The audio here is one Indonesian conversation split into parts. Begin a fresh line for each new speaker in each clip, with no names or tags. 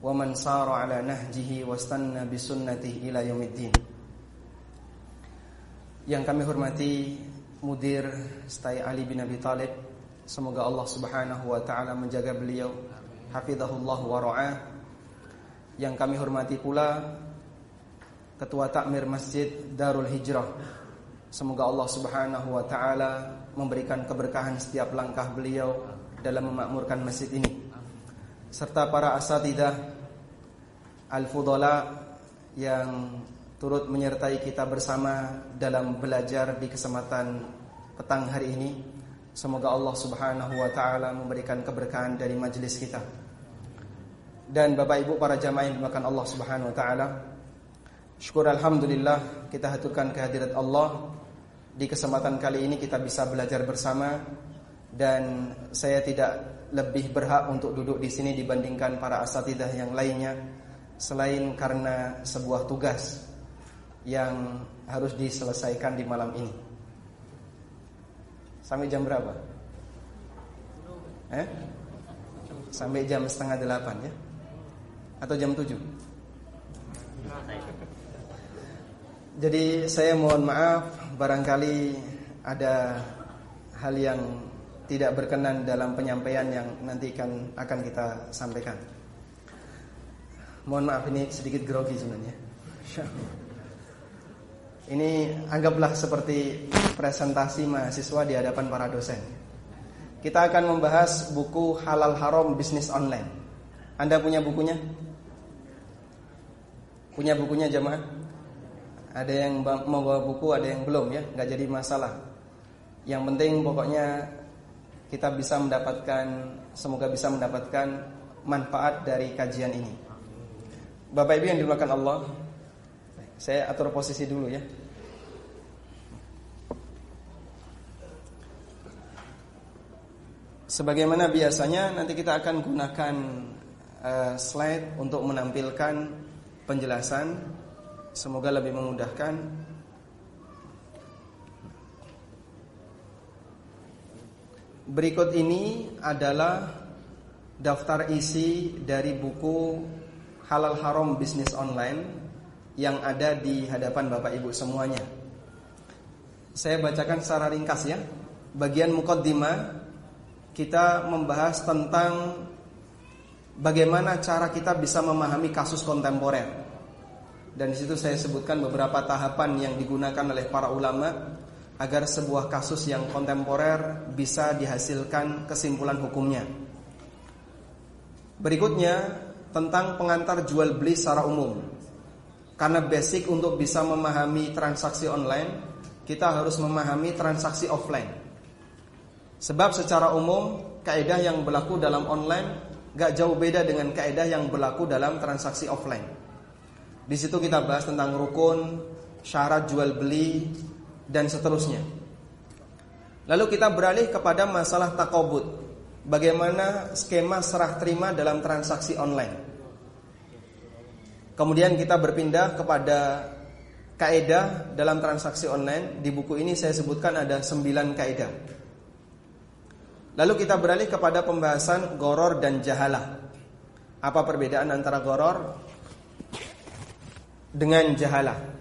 ومن سار على نهجه واستنى بسنته إلى يوم الدين Yang kami hormati Mudir Stai Ali bin Abi Talib Semoga Allah subhanahu wa ta'ala menjaga beliau Hafidhahullah wa ra'ah Yang kami hormati pula Ketua Takmir Masjid Darul Hijrah Semoga Allah subhanahu wa ta'ala Memberikan keberkahan setiap langkah beliau Dalam memakmurkan masjid ini Serta para asatidah Al-Fudala Yang turut menyertai kita bersama dalam belajar di kesempatan petang hari ini. Semoga Allah Subhanahu wa taala memberikan keberkahan dari majelis kita. Dan Bapak Ibu para jamaah yang dimakan Allah Subhanahu wa taala. Syukur alhamdulillah kita haturkan kehadirat Allah di kesempatan kali ini kita bisa belajar bersama dan saya tidak lebih berhak untuk duduk di sini dibandingkan para asatidah yang lainnya selain karena sebuah tugas yang harus diselesaikan di malam ini. Sampai jam berapa? Eh? Sampai jam setengah delapan ya? Atau jam tujuh? Jadi saya mohon maaf barangkali ada hal yang tidak berkenan dalam penyampaian yang nanti akan akan kita sampaikan. Mohon maaf ini sedikit grogi sebenarnya. Ini anggaplah seperti presentasi mahasiswa di hadapan para dosen. Kita akan membahas buku Halal Haram Bisnis Online. Anda punya bukunya? Punya bukunya jemaah? Ada yang mau bawa buku, ada yang belum ya, nggak jadi masalah. Yang penting pokoknya kita bisa mendapatkan, semoga bisa mendapatkan manfaat dari kajian ini. Bapak Ibu yang dimakan Allah, saya atur posisi dulu ya. Sebagaimana biasanya nanti kita akan gunakan uh, slide untuk menampilkan penjelasan Semoga lebih memudahkan Berikut ini adalah daftar isi dari buku Halal Haram Bisnis Online yang ada di hadapan Bapak Ibu semuanya. Saya bacakan secara ringkas ya. Bagian mukaddimah kita membahas tentang bagaimana cara kita bisa memahami kasus kontemporer. Dan di situ saya sebutkan beberapa tahapan yang digunakan oleh para ulama agar sebuah kasus yang kontemporer bisa dihasilkan kesimpulan hukumnya. Berikutnya tentang pengantar jual beli secara umum. Karena basic untuk bisa memahami transaksi online, kita harus memahami transaksi offline. Sebab secara umum kaidah yang berlaku dalam online gak jauh beda dengan kaidah yang berlaku dalam transaksi offline. Di situ kita bahas tentang rukun, syarat jual beli, dan seterusnya. Lalu kita beralih kepada masalah takobut. Bagaimana skema serah terima dalam transaksi online. Kemudian kita berpindah kepada kaedah dalam transaksi online. Di buku ini saya sebutkan ada 9 kaedah. Lalu kita beralih kepada pembahasan goror dan jahalah. Apa perbedaan antara goror dengan jahalah?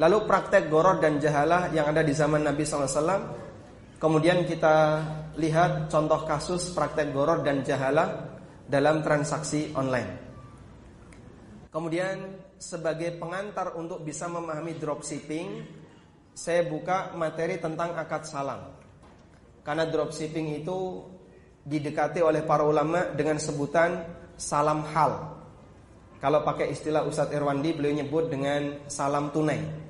Lalu praktek goror dan jahalah yang ada di zaman Nabi SAW Kemudian kita lihat contoh kasus praktek goror dan jahalah dalam transaksi online. Kemudian sebagai pengantar untuk bisa memahami dropshipping Saya buka materi tentang akad salam. Karena dropshipping itu didekati oleh para ulama dengan sebutan salam hal. Kalau pakai istilah Ustadz Irwandi beliau nyebut dengan salam tunai.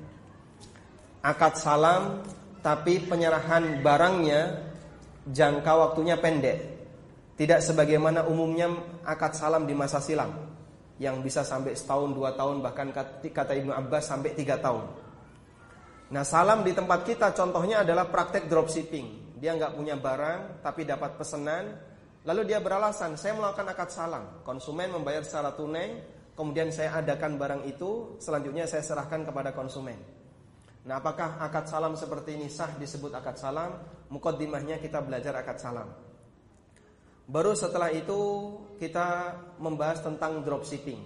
Akad salam tapi penyerahan barangnya jangka waktunya pendek. Tidak sebagaimana umumnya akad salam di masa silam. yang bisa sampai setahun dua tahun bahkan kata Ibnu Abbas sampai tiga tahun. Nah salam di tempat kita contohnya adalah praktek dropshipping. Dia nggak punya barang tapi dapat pesanan, lalu dia beralasan saya melakukan akad salam. Konsumen membayar secara tunai, kemudian saya adakan barang itu, selanjutnya saya serahkan kepada konsumen. Nah, apakah akad salam seperti ini sah disebut akad salam? Mukaddimahnya kita belajar akad salam. Baru setelah itu kita membahas tentang dropshipping.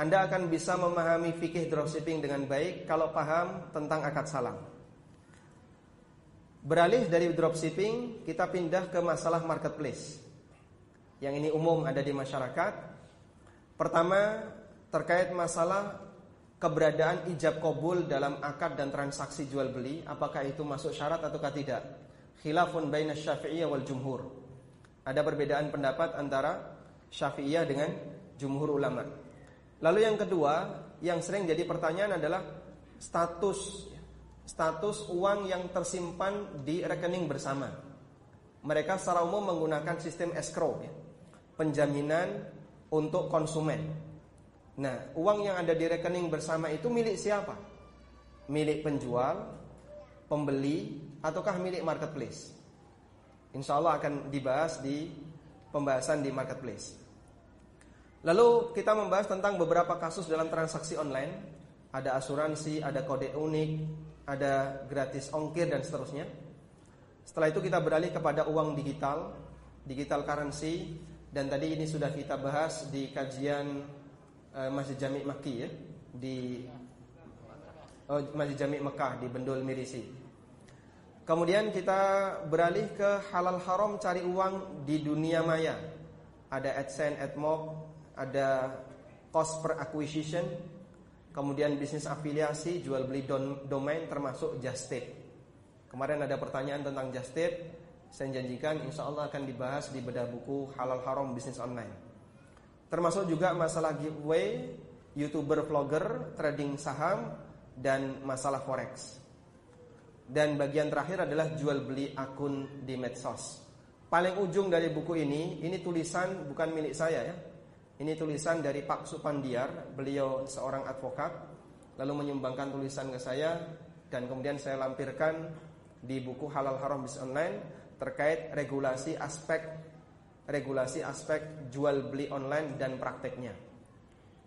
Anda akan bisa memahami fikih dropshipping dengan baik kalau paham tentang akad salam. Beralih dari dropshipping, kita pindah ke masalah marketplace. Yang ini umum ada di masyarakat. Pertama, terkait masalah keberadaan ijab kabul dalam akad dan transaksi jual beli, apakah itu masuk syarat ataukah tidak? Khilafun baina Syafi'iyah wal jumhur. Ada perbedaan pendapat antara Syafi'iyah dengan jumhur ulama. Lalu yang kedua, yang sering jadi pertanyaan adalah status status uang yang tersimpan di rekening bersama. Mereka secara umum menggunakan sistem escrow ya. Penjaminan untuk konsumen. Nah, uang yang ada di rekening bersama itu milik siapa? Milik penjual, pembeli, ataukah milik marketplace? Insya Allah akan dibahas di pembahasan di marketplace. Lalu kita membahas tentang beberapa kasus dalam transaksi online. Ada asuransi, ada kode unik, ada gratis ongkir dan seterusnya. Setelah itu kita beralih kepada uang digital, digital currency dan tadi ini sudah kita bahas di kajian uh, Masjid Jami' Maki ya, di oh, Masjid Jami' Mekah di Bendul Mirisi. Kemudian kita beralih ke halal haram cari uang di dunia maya. Ada AdSense, AdMob, ada cost per acquisition, kemudian bisnis afiliasi, jual beli domain termasuk just tip. Kemarin ada pertanyaan tentang just tip. Saya janjikan insya Allah akan dibahas di bedah buku halal haram bisnis online. Termasuk juga masalah giveaway, youtuber, vlogger, trading saham, dan masalah forex. Dan bagian terakhir adalah jual beli akun di medsos. Paling ujung dari buku ini, ini tulisan bukan milik saya ya. Ini tulisan dari Pak Supandiar, beliau seorang advokat, lalu menyumbangkan tulisan ke saya dan kemudian saya lampirkan di buku Halal Haram Bis Online terkait regulasi aspek regulasi aspek jual beli online dan prakteknya.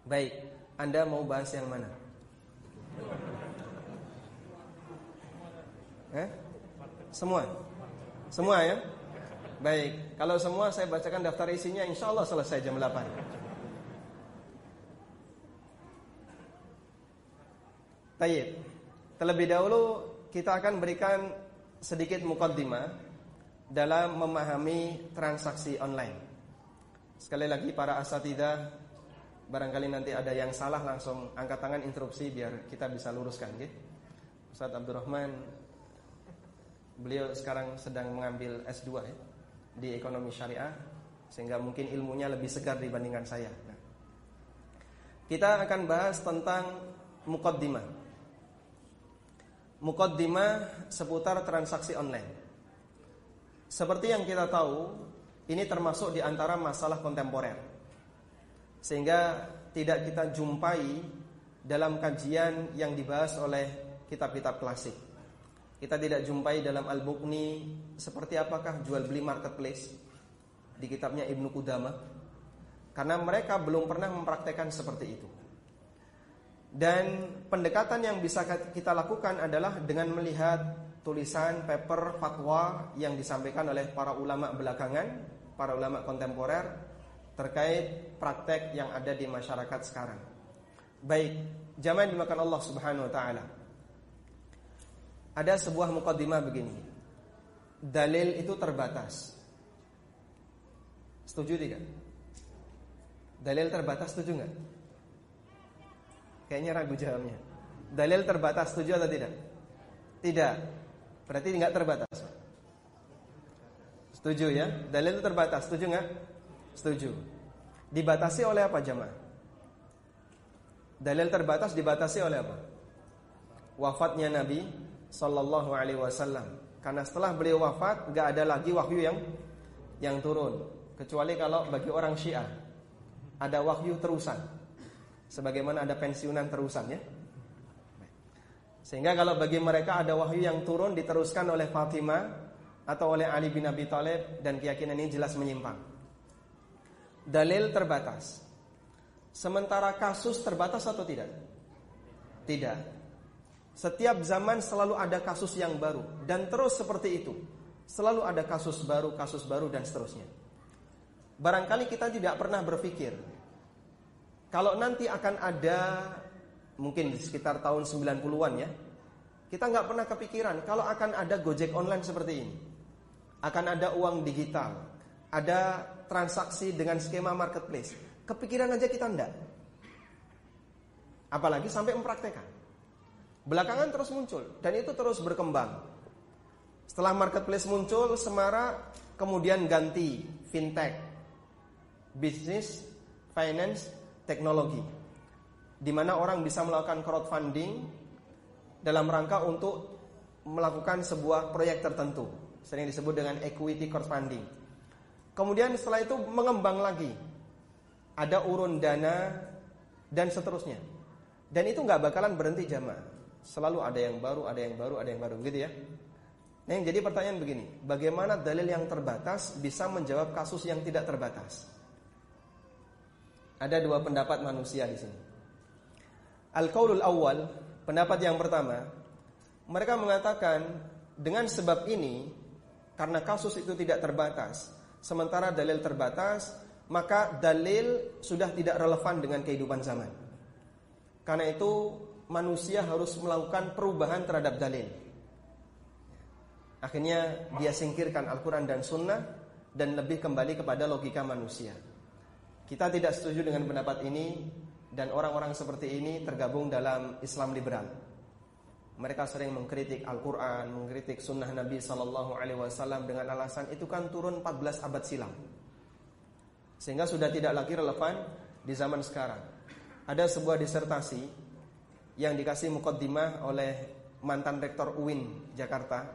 Baik, Anda mau bahas yang mana? Eh? Semua? Semua ya? Baik, kalau semua saya bacakan daftar isinya insya Allah selesai jam 8 Tayyip Terlebih dahulu kita akan berikan sedikit mukaddimah dalam memahami transaksi online. Sekali lagi para asatidah barangkali nanti ada yang salah langsung angkat tangan interupsi biar kita bisa luruskan gitu. Ustaz Abdurrahman Beliau sekarang sedang mengambil S2 ya, di ekonomi syariah sehingga mungkin ilmunya lebih segar dibandingkan saya. Nah, kita akan bahas tentang mukaddimah. Mukaddimah seputar transaksi online. Seperti yang kita tahu, ini termasuk di antara masalah kontemporer. Sehingga tidak kita jumpai dalam kajian yang dibahas oleh kitab-kitab klasik. Kita tidak jumpai dalam Al-Bukhni seperti apakah jual beli marketplace di kitabnya Ibnu Qudama karena mereka belum pernah mempraktekkan seperti itu. Dan pendekatan yang bisa kita lakukan adalah dengan melihat tulisan paper fatwa yang disampaikan oleh para ulama belakangan, para ulama kontemporer terkait praktek yang ada di masyarakat sekarang. Baik, jamaah dimakan Allah Subhanahu wa taala ada sebuah mukaddimah begini. Dalil itu terbatas. Setuju tidak? Dalil terbatas setuju nggak? Kayaknya ragu jawabnya. Dalil terbatas setuju atau tidak? Tidak. Berarti nggak terbatas. Setuju ya? Dalil itu terbatas. Setuju nggak? Setuju. Dibatasi oleh apa jemaah? Dalil terbatas dibatasi oleh apa? Wafatnya Nabi Sallallahu Alaihi Wasallam. Karena setelah beliau wafat, nggak ada lagi wahyu yang yang turun, kecuali kalau bagi orang Syiah. ada wahyu terusan. Sebagaimana ada pensiunan terusan ya. Sehingga kalau bagi mereka ada wahyu yang turun diteruskan oleh Fatimah atau oleh Ali bin Abi Thalib dan keyakinan ini jelas menyimpang. Dalil terbatas. Sementara kasus terbatas atau tidak? Tidak. Setiap zaman selalu ada kasus yang baru dan terus seperti itu. Selalu ada kasus baru, kasus baru dan seterusnya. Barangkali kita tidak pernah berpikir kalau nanti akan ada mungkin sekitar tahun 90-an ya. Kita nggak pernah kepikiran kalau akan ada Gojek online seperti ini. Akan ada uang digital, ada transaksi dengan skema marketplace. Kepikiran aja kita enggak. Apalagi sampai mempraktekkan. Belakangan terus muncul dan itu terus berkembang. Setelah marketplace muncul, Semara kemudian ganti fintech, bisnis, finance, teknologi. Di mana orang bisa melakukan crowdfunding dalam rangka untuk melakukan sebuah proyek tertentu, sering disebut dengan equity crowdfunding. Kemudian setelah itu mengembang lagi, ada urun dana dan seterusnya. Dan itu nggak bakalan berhenti jamaah. Selalu ada yang baru, ada yang baru, ada yang baru, gitu ya. Nah, yang jadi pertanyaan begini, bagaimana dalil yang terbatas bisa menjawab kasus yang tidak terbatas? Ada dua pendapat manusia di sini. Al-qaulul awal, pendapat yang pertama, mereka mengatakan dengan sebab ini karena kasus itu tidak terbatas, sementara dalil terbatas, maka dalil sudah tidak relevan dengan kehidupan zaman. Karena itu manusia harus melakukan perubahan terhadap dalil. Akhirnya dia singkirkan Al-Quran dan Sunnah dan lebih kembali kepada logika manusia. Kita tidak setuju dengan pendapat ini dan orang-orang seperti ini tergabung dalam Islam liberal. Mereka sering mengkritik Al-Quran, mengkritik Sunnah Nabi Sallallahu Alaihi Wasallam dengan alasan itu kan turun 14 abad silam, sehingga sudah tidak lagi relevan di zaman sekarang. Ada sebuah disertasi yang dikasih mukaddimah oleh mantan rektor UIN Jakarta.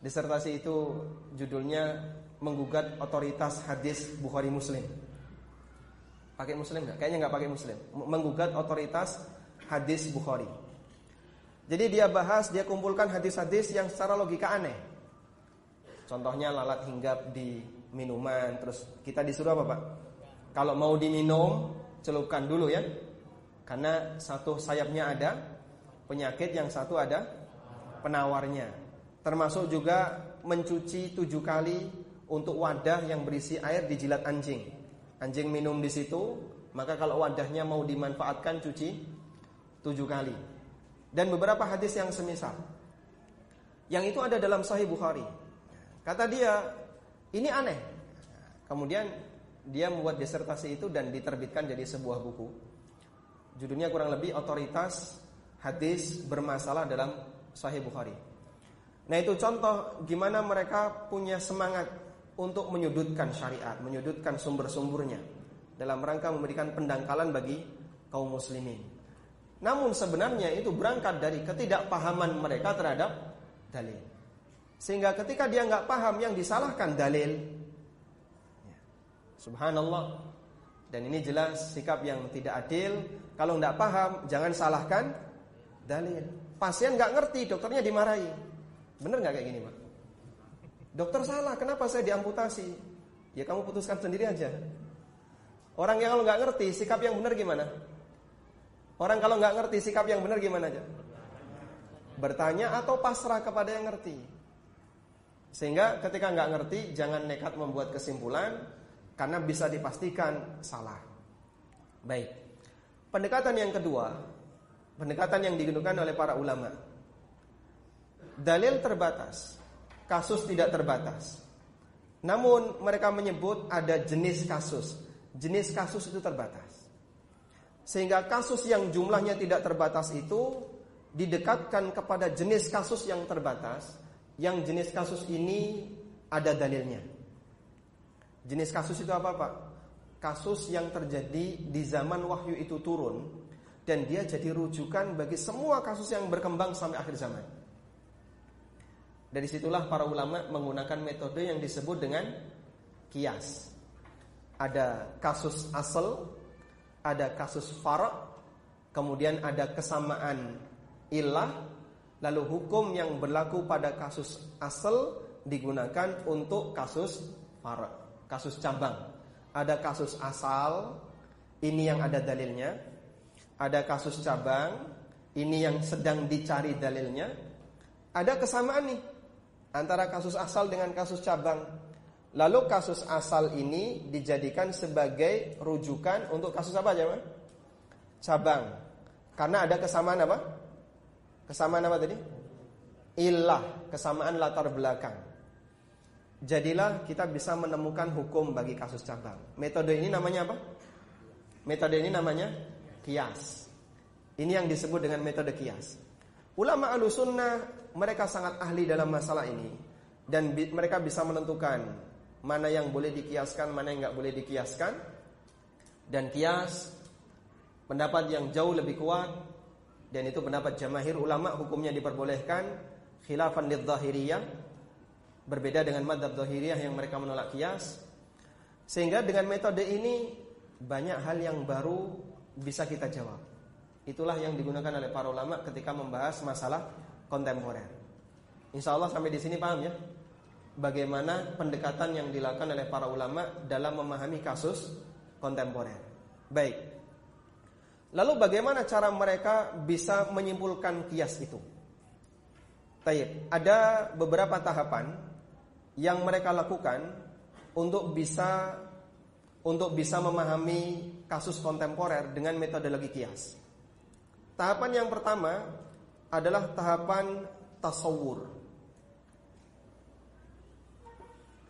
Disertasi itu judulnya menggugat otoritas hadis Bukhari Muslim. Pakai Muslim nggak? Kayaknya nggak pakai Muslim. Menggugat otoritas hadis Bukhari. Jadi dia bahas, dia kumpulkan hadis-hadis yang secara logika aneh. Contohnya lalat hinggap di minuman, terus kita disuruh apa pak? Kalau mau diminum, celupkan dulu ya karena satu sayapnya ada penyakit, yang satu ada penawarnya. Termasuk juga mencuci tujuh kali untuk wadah yang berisi air di jilat anjing. Anjing minum di situ, maka kalau wadahnya mau dimanfaatkan cuci tujuh kali. Dan beberapa hadis yang semisal. Yang itu ada dalam Sahih Bukhari. Kata dia, ini aneh. Kemudian dia membuat disertasi itu dan diterbitkan jadi sebuah buku. Judulnya kurang lebih otoritas hadis bermasalah dalam Sahih Bukhari. Nah itu contoh gimana mereka punya semangat untuk menyudutkan syariat, menyudutkan sumber-sumbernya dalam rangka memberikan pendangkalan bagi kaum muslimin. Namun sebenarnya itu berangkat dari ketidakpahaman mereka terhadap dalil. Sehingga ketika dia nggak paham yang disalahkan dalil, ya, subhanallah, dan ini jelas sikap yang tidak adil. Kalau tidak paham, jangan salahkan dalil. Pasien nggak ngerti, dokternya dimarahi. Bener nggak kayak gini, Pak? Dokter salah, kenapa saya diamputasi? Ya kamu putuskan sendiri aja. Orang yang kalau nggak ngerti, sikap yang benar gimana? Orang kalau nggak ngerti, sikap yang benar gimana aja? Bertanya atau pasrah kepada yang ngerti. Sehingga ketika nggak ngerti, jangan nekat membuat kesimpulan, karena bisa dipastikan salah. Baik. Pendekatan yang kedua, pendekatan yang digunakan oleh para ulama. Dalil terbatas, kasus tidak terbatas. Namun mereka menyebut ada jenis kasus. Jenis kasus itu terbatas. Sehingga kasus yang jumlahnya tidak terbatas itu didekatkan kepada jenis kasus yang terbatas, yang jenis kasus ini ada dalilnya. Jenis kasus itu apa Pak? Kasus yang terjadi di zaman wahyu itu turun dan dia jadi rujukan bagi semua kasus yang berkembang sampai akhir zaman. Dari situlah para ulama menggunakan metode yang disebut dengan kias. Ada kasus asal, ada kasus far, kemudian ada kesamaan ilah, lalu hukum yang berlaku pada kasus asal digunakan untuk kasus far, kasus cabang. Ada kasus asal, ini yang ada dalilnya. Ada kasus cabang, ini yang sedang dicari dalilnya. Ada kesamaan nih antara kasus asal dengan kasus cabang. Lalu kasus asal ini dijadikan sebagai rujukan untuk kasus apa aja, Cabang. Karena ada kesamaan apa? Kesamaan apa tadi? Ilah, kesamaan latar belakang. Jadilah kita bisa menemukan hukum bagi kasus cabang. Metode ini namanya apa? Metode ini namanya kias. Ini yang disebut dengan metode kias. Ulama sunnah mereka sangat ahli dalam masalah ini dan bi mereka bisa menentukan mana yang boleh dikiaskan, mana yang nggak boleh dikiaskan. Dan kias pendapat yang jauh lebih kuat dan itu pendapat jamahir ulama hukumnya diperbolehkan khilafan lidh-dhahiriyah berbeda dengan madhab dhahiriyah yang mereka menolak kias. Sehingga dengan metode ini banyak hal yang baru bisa kita jawab. Itulah yang digunakan oleh para ulama ketika membahas masalah kontemporer. Insya Allah sampai di sini paham ya? bagaimana pendekatan yang dilakukan oleh para ulama dalam memahami kasus kontemporer. Baik. Lalu bagaimana cara mereka bisa menyimpulkan kias itu? Taib, ada beberapa tahapan yang mereka lakukan untuk bisa untuk bisa memahami kasus kontemporer dengan metodologi kias. Tahapan yang pertama adalah tahapan tasawur.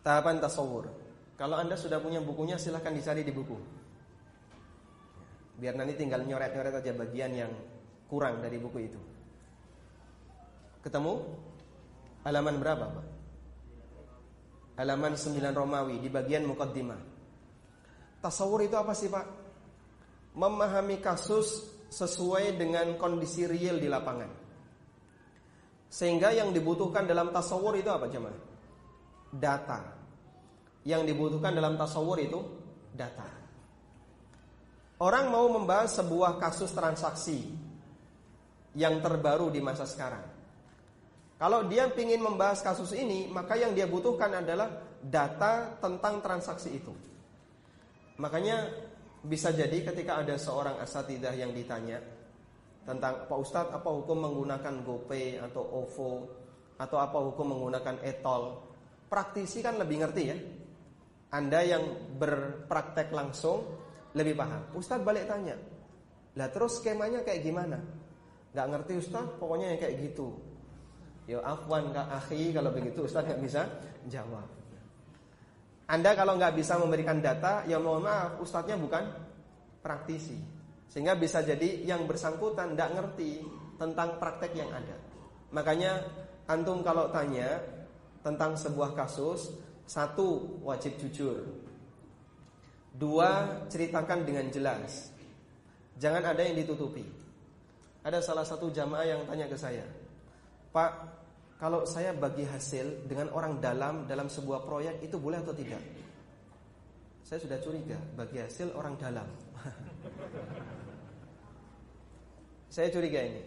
Tahapan tasawur. Kalau Anda sudah punya bukunya silahkan dicari di buku. Biar nanti tinggal nyoret-nyoret aja bagian yang kurang dari buku itu. Ketemu? Halaman berapa, Pak? Halaman 9 Romawi di bagian mukaddimah. Tasawur itu apa sih, Pak? Memahami kasus sesuai dengan kondisi real di lapangan. Sehingga yang dibutuhkan dalam tasawur itu apa, jemaah? data. Yang dibutuhkan dalam tasawur itu data. Orang mau membahas sebuah kasus transaksi yang terbaru di masa sekarang. Kalau dia ingin membahas kasus ini, maka yang dia butuhkan adalah data tentang transaksi itu. Makanya bisa jadi ketika ada seorang asatidah yang ditanya tentang Pak Ustadz apa hukum menggunakan GoPay atau OVO atau apa hukum menggunakan etol praktisi kan lebih ngerti ya. Anda yang berpraktek langsung lebih paham. Ustadz balik tanya, lah terus skemanya kayak gimana? Gak ngerti Ustadz, pokoknya yang kayak gitu. Ya afwan kak akhi kalau begitu Ustadz nggak bisa jawab. Anda kalau nggak bisa memberikan data, ya mohon maaf Ustadznya bukan praktisi. Sehingga bisa jadi yang bersangkutan tidak ngerti tentang praktek yang ada. Makanya antum kalau tanya tentang sebuah kasus, satu wajib jujur. Dua, ceritakan dengan jelas. Jangan ada yang ditutupi. Ada salah satu jamaah yang tanya ke saya, "Pak, kalau saya bagi hasil dengan orang dalam dalam sebuah proyek itu boleh atau tidak?" Saya sudah curiga, bagi hasil orang dalam. saya curiga ini.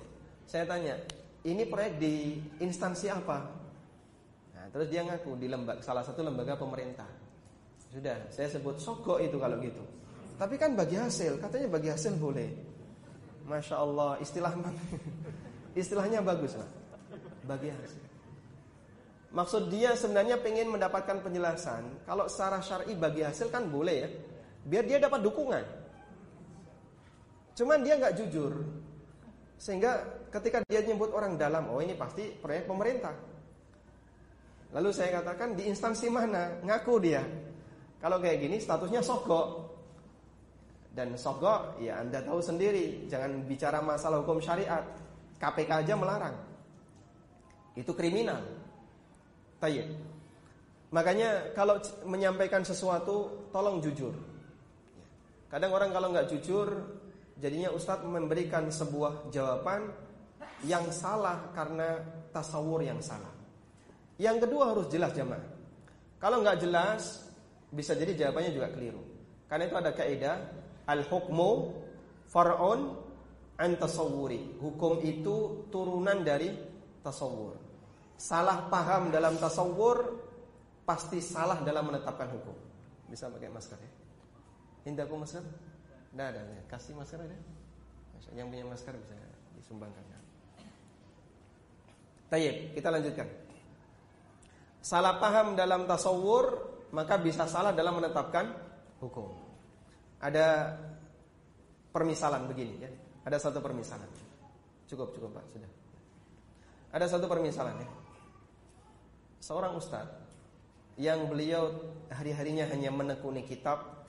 Saya tanya, "Ini proyek di instansi apa?" Nah, terus dia ngaku di lembaga salah satu lembaga pemerintah. Sudah, saya sebut sogok itu kalau gitu. Tapi kan bagi hasil, katanya bagi hasil boleh. Masya Allah, istilah istilahnya bagus lah. Bagi hasil. Maksud dia sebenarnya pengen mendapatkan penjelasan. Kalau secara syar'i bagi hasil kan boleh ya. Biar dia dapat dukungan. Cuman dia nggak jujur. Sehingga ketika dia nyebut orang dalam, oh ini pasti proyek pemerintah. Lalu saya katakan di instansi mana? Ngaku dia. Kalau kayak gini statusnya sogok. Dan sogok ya Anda tahu sendiri, jangan bicara masalah hukum syariat. KPK aja melarang. Itu kriminal. Tayyib. Makanya kalau menyampaikan sesuatu tolong jujur. Kadang orang kalau nggak jujur jadinya Ustadz memberikan sebuah jawaban yang salah karena tasawur yang salah. Yang kedua harus jelas jamaah. Kalau nggak jelas, bisa jadi jawabannya juga keliru. Karena itu ada kaidah al-hukmu far'un an tasawwuri. Hukum itu turunan dari tasawur. Salah paham dalam tasawur pasti salah dalam menetapkan hukum. Bisa pakai masker ya? Indah aku masker? Tidak ada, ya. kasih masker ada. Yang punya masker bisa disumbangkan. Ya. Tayyib, kita lanjutkan. Salah paham dalam tasawur maka bisa salah dalam menetapkan hukum. Ada permisalan begini ya. Ada satu permisalan. Cukup, cukup Pak, sudah. Ada satu permisalan ya. Seorang ustadz yang beliau hari-harinya hanya menekuni kitab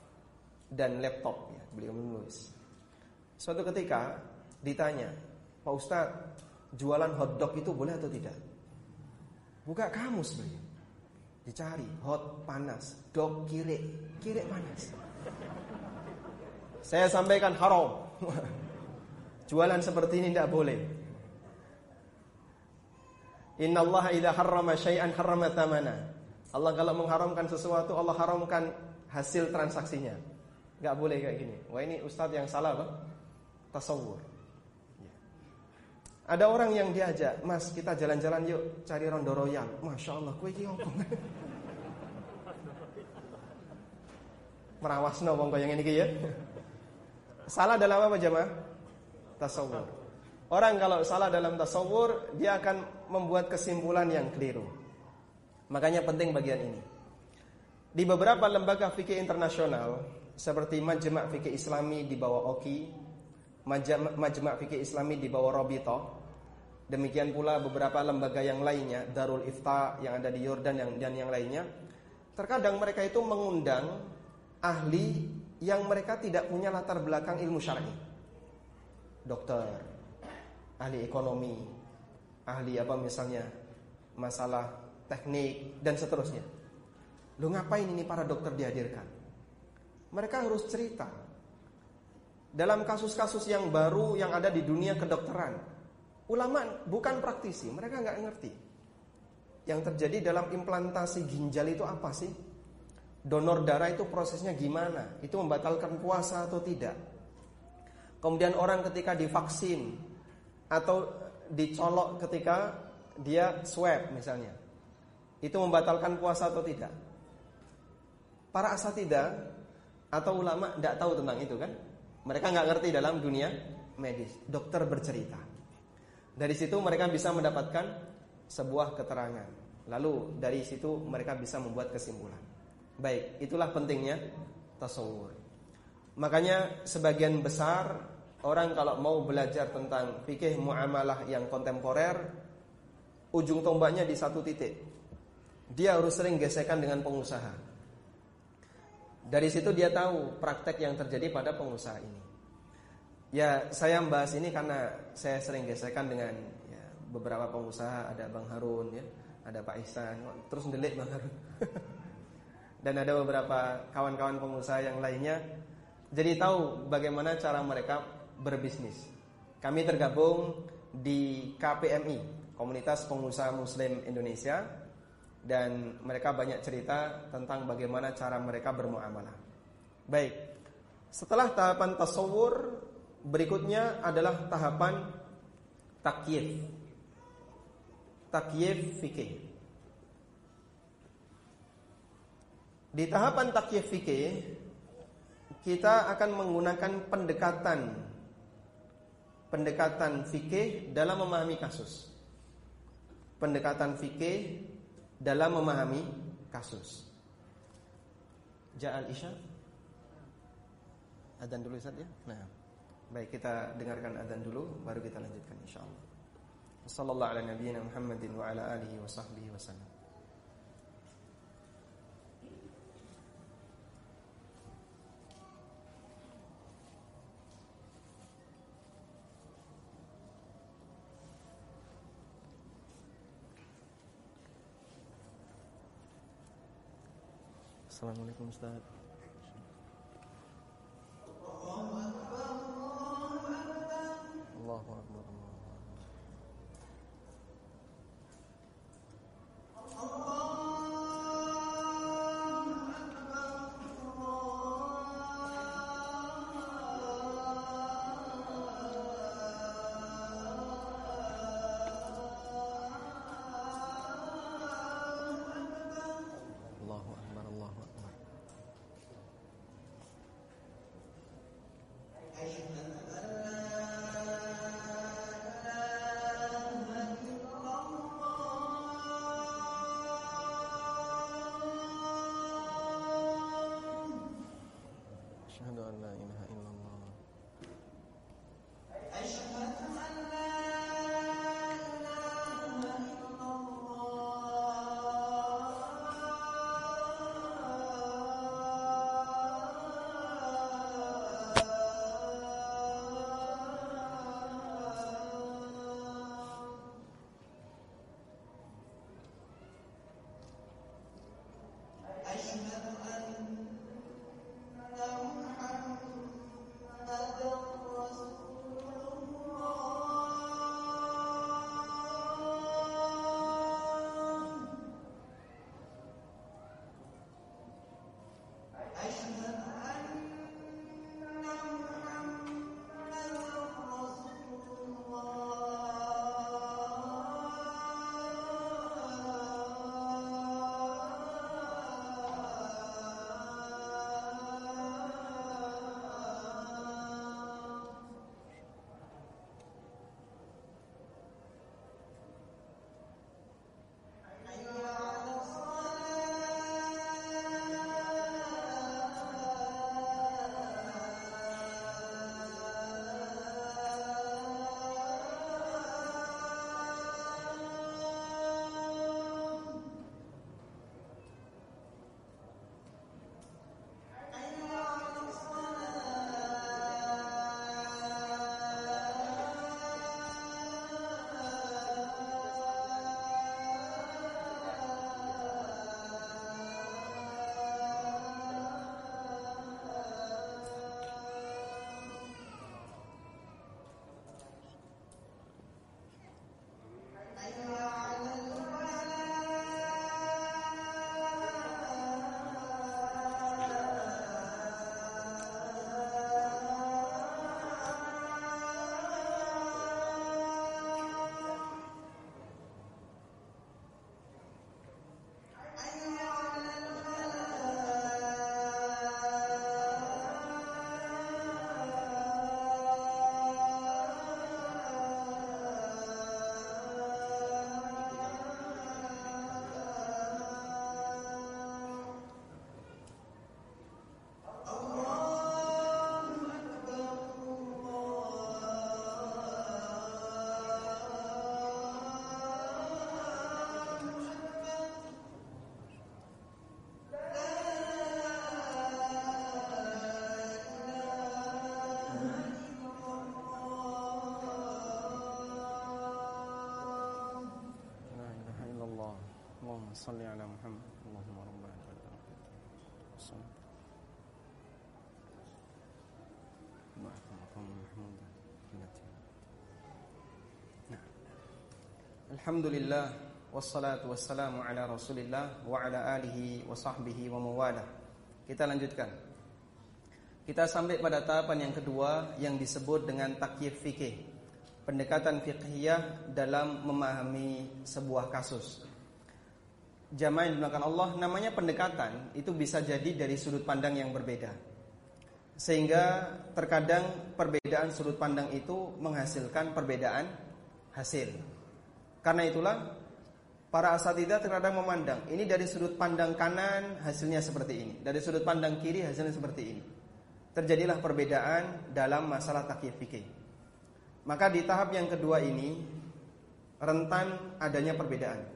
dan laptop ya, beliau menulis. Suatu ketika ditanya, "Pak Ustadz, jualan hotdog itu boleh atau tidak?" Buka kamus beliau. Dicari hot panas, dog kire, kire panas. Saya sampaikan haram. Jualan seperti ini tidak boleh. Inna Allah idha harrama syai'an harrama thamana. Allah kalau mengharamkan sesuatu, Allah haramkan hasil transaksinya. Gak boleh kayak gini. Wah ini ustadz yang salah apa? Tasawur. Ya. Ada orang yang diajak, Mas kita jalan-jalan yuk cari rondo royal. Masya Allah, kue apa? Merawas no bang yang ini ya. Salah dalam apa jemaah? Tasawur. Orang kalau salah dalam tasawur, dia akan membuat kesimpulan yang keliru. Makanya penting bagian ini. Di beberapa lembaga fikih internasional seperti Majma' Fikih Islami di bawah OKI, Majma' Fikih Islami di bawah Robito, demikian pula beberapa lembaga yang lainnya, Darul Ifta yang ada di Yordan yang, dan yang lainnya, terkadang mereka itu mengundang ahli yang mereka tidak punya latar belakang ilmu syar'i. Dokter, ahli ekonomi, ahli apa misalnya masalah teknik dan seterusnya. Lu ngapain ini para dokter dihadirkan? Mereka harus cerita dalam kasus-kasus yang baru yang ada di dunia kedokteran. Ulama bukan praktisi, mereka nggak ngerti. Yang terjadi dalam implantasi ginjal itu apa sih? Donor darah itu prosesnya gimana? Itu membatalkan puasa atau tidak? Kemudian orang ketika divaksin atau dicolok ketika dia swab misalnya. Itu membatalkan puasa atau tidak? Para asatidah atau ulama tidak tahu tentang itu kan? Mereka nggak ngerti dalam dunia medis. Dokter bercerita. Dari situ mereka bisa mendapatkan sebuah keterangan. Lalu dari situ mereka bisa membuat kesimpulan. Baik, itulah pentingnya tasawur. Makanya sebagian besar orang kalau mau belajar tentang fikih muamalah yang kontemporer, ujung tombaknya di satu titik. Dia harus sering gesekan dengan pengusaha. Dari situ dia tahu praktek yang terjadi pada pengusaha ini. Ya, saya membahas ini karena saya sering gesekan dengan ya, beberapa pengusaha, ada Bang Harun ya, ada Pak Ihsan, terus ndelik Bang Harun. dan ada beberapa kawan-kawan pengusaha yang lainnya. Jadi tahu bagaimana cara mereka berbisnis. Kami tergabung di KPMI, Komunitas Pengusaha Muslim Indonesia dan mereka banyak cerita tentang bagaimana cara mereka bermuamalah. Baik. Setelah tahapan tasawur, berikutnya adalah tahapan takyif. Takyif fikih. Di tahapan takyif fikih kita akan menggunakan pendekatan pendekatan fikih dalam memahami kasus. Pendekatan fikih dalam memahami kasus. Ja'al Isya Adzan dulu Ustaz ya. Nah. Baik kita dengarkan adzan dulu baru kita lanjutkan insyaallah. Sallallahu ala nabiyyina Muhammadin wa ala alihi wa sahbihi. Assalamualaikum Ustaz. صل على محمد اللهم ربنا Alhamdulillah wassalatu wassalamu ala Rasulillah wa ala alihi wa sahbihi wa mawala. Kita lanjutkan. Kita sampai pada tahapan yang kedua yang disebut dengan takyif fikih. Pendekatan fiqhiyah dalam memahami sebuah kasus. Jamaah yang dimakan Allah namanya pendekatan itu bisa jadi dari sudut pandang yang berbeda. Sehingga terkadang perbedaan sudut pandang itu menghasilkan perbedaan hasil. Karena itulah para asatidah terkadang memandang ini dari sudut pandang kanan hasilnya seperti ini, dari sudut pandang kiri hasilnya seperti ini. Terjadilah perbedaan dalam masalah takyif fikih. Maka di tahap yang kedua ini rentan adanya perbedaan.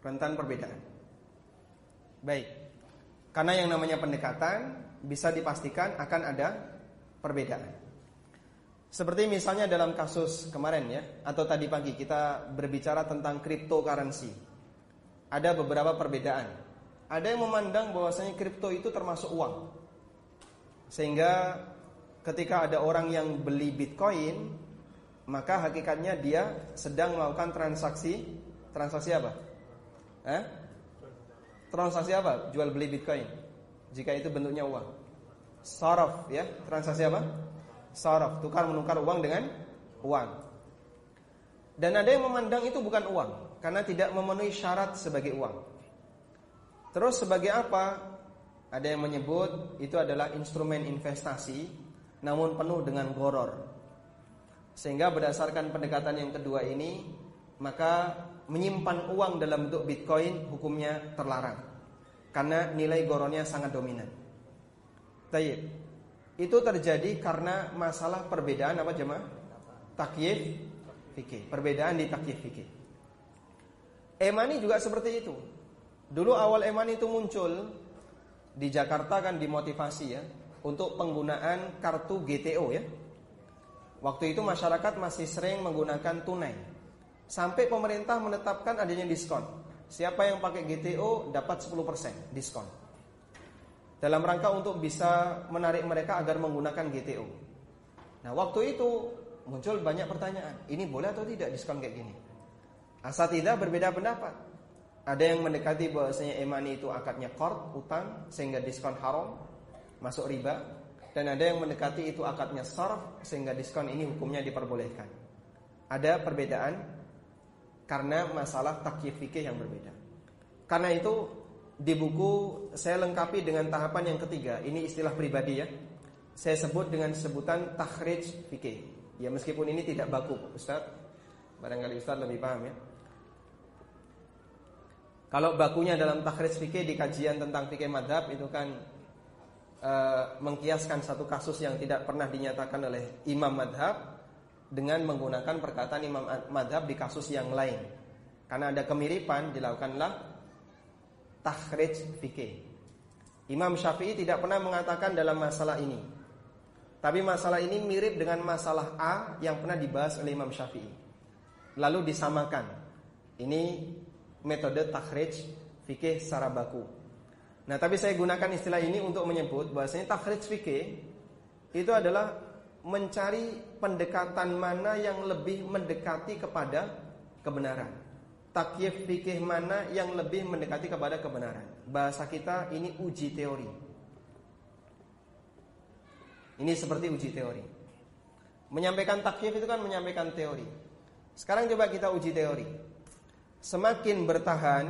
Rentan perbedaan. Baik. Karena yang namanya pendekatan bisa dipastikan akan ada perbedaan. Seperti misalnya dalam kasus kemarin ya Atau tadi pagi kita berbicara tentang cryptocurrency Ada beberapa perbedaan Ada yang memandang bahwasanya kripto itu termasuk uang Sehingga ketika ada orang yang beli bitcoin Maka hakikatnya dia sedang melakukan transaksi Transaksi apa? Eh? Transaksi apa? Jual beli bitcoin Jika itu bentuknya uang Saraf ya Transaksi apa? saraf, tukar menukar uang dengan uang. Dan ada yang memandang itu bukan uang karena tidak memenuhi syarat sebagai uang. Terus sebagai apa? Ada yang menyebut itu adalah instrumen investasi namun penuh dengan goror. Sehingga berdasarkan pendekatan yang kedua ini, maka menyimpan uang dalam bentuk Bitcoin hukumnya terlarang. Karena nilai gorornya sangat dominan. Tayyib. Itu terjadi karena masalah perbedaan apa jemaah? Takyif fikih. Perbedaan di takyif fikih. Emani juga seperti itu. Dulu awal Emani itu muncul di Jakarta kan dimotivasi ya untuk penggunaan kartu GTO ya. Waktu itu masyarakat masih sering menggunakan tunai. Sampai pemerintah menetapkan adanya diskon. Siapa yang pakai GTO dapat 10% diskon dalam rangka untuk bisa menarik mereka agar menggunakan GTO. Nah, waktu itu muncul banyak pertanyaan, ini boleh atau tidak diskon kayak gini? Asal tidak berbeda pendapat. Ada yang mendekati bahwasanya emani itu akadnya qard, utang sehingga diskon haram, masuk riba, dan ada yang mendekati itu akadnya sarf sehingga diskon ini hukumnya diperbolehkan. Ada perbedaan karena masalah takyif fikih yang berbeda. Karena itu di buku saya lengkapi dengan tahapan yang ketiga. Ini istilah pribadi ya. Saya sebut dengan sebutan takhrij fikih. Ya meskipun ini tidak baku, Ustaz. Barangkali Ustaz lebih paham ya. Kalau bakunya dalam takhrij fikih di kajian tentang fikih madhab itu kan uh, mengkiaskan satu kasus yang tidak pernah dinyatakan oleh imam madhab dengan menggunakan perkataan imam madhab di kasus yang lain. Karena ada kemiripan dilakukanlah takhrij fikih. Imam Syafi'i tidak pernah mengatakan dalam masalah ini. Tapi masalah ini mirip dengan masalah A yang pernah dibahas oleh Imam Syafi'i. Lalu disamakan. Ini metode takhrij fikih secara baku. Nah, tapi saya gunakan istilah ini untuk menyebut bahwasanya takhrij fikih itu adalah mencari pendekatan mana yang lebih mendekati kepada kebenaran takyif fikih mana yang lebih mendekati kepada kebenaran. Bahasa kita ini uji teori. Ini seperti uji teori. Menyampaikan takyif itu kan menyampaikan teori. Sekarang coba kita uji teori. Semakin bertahan,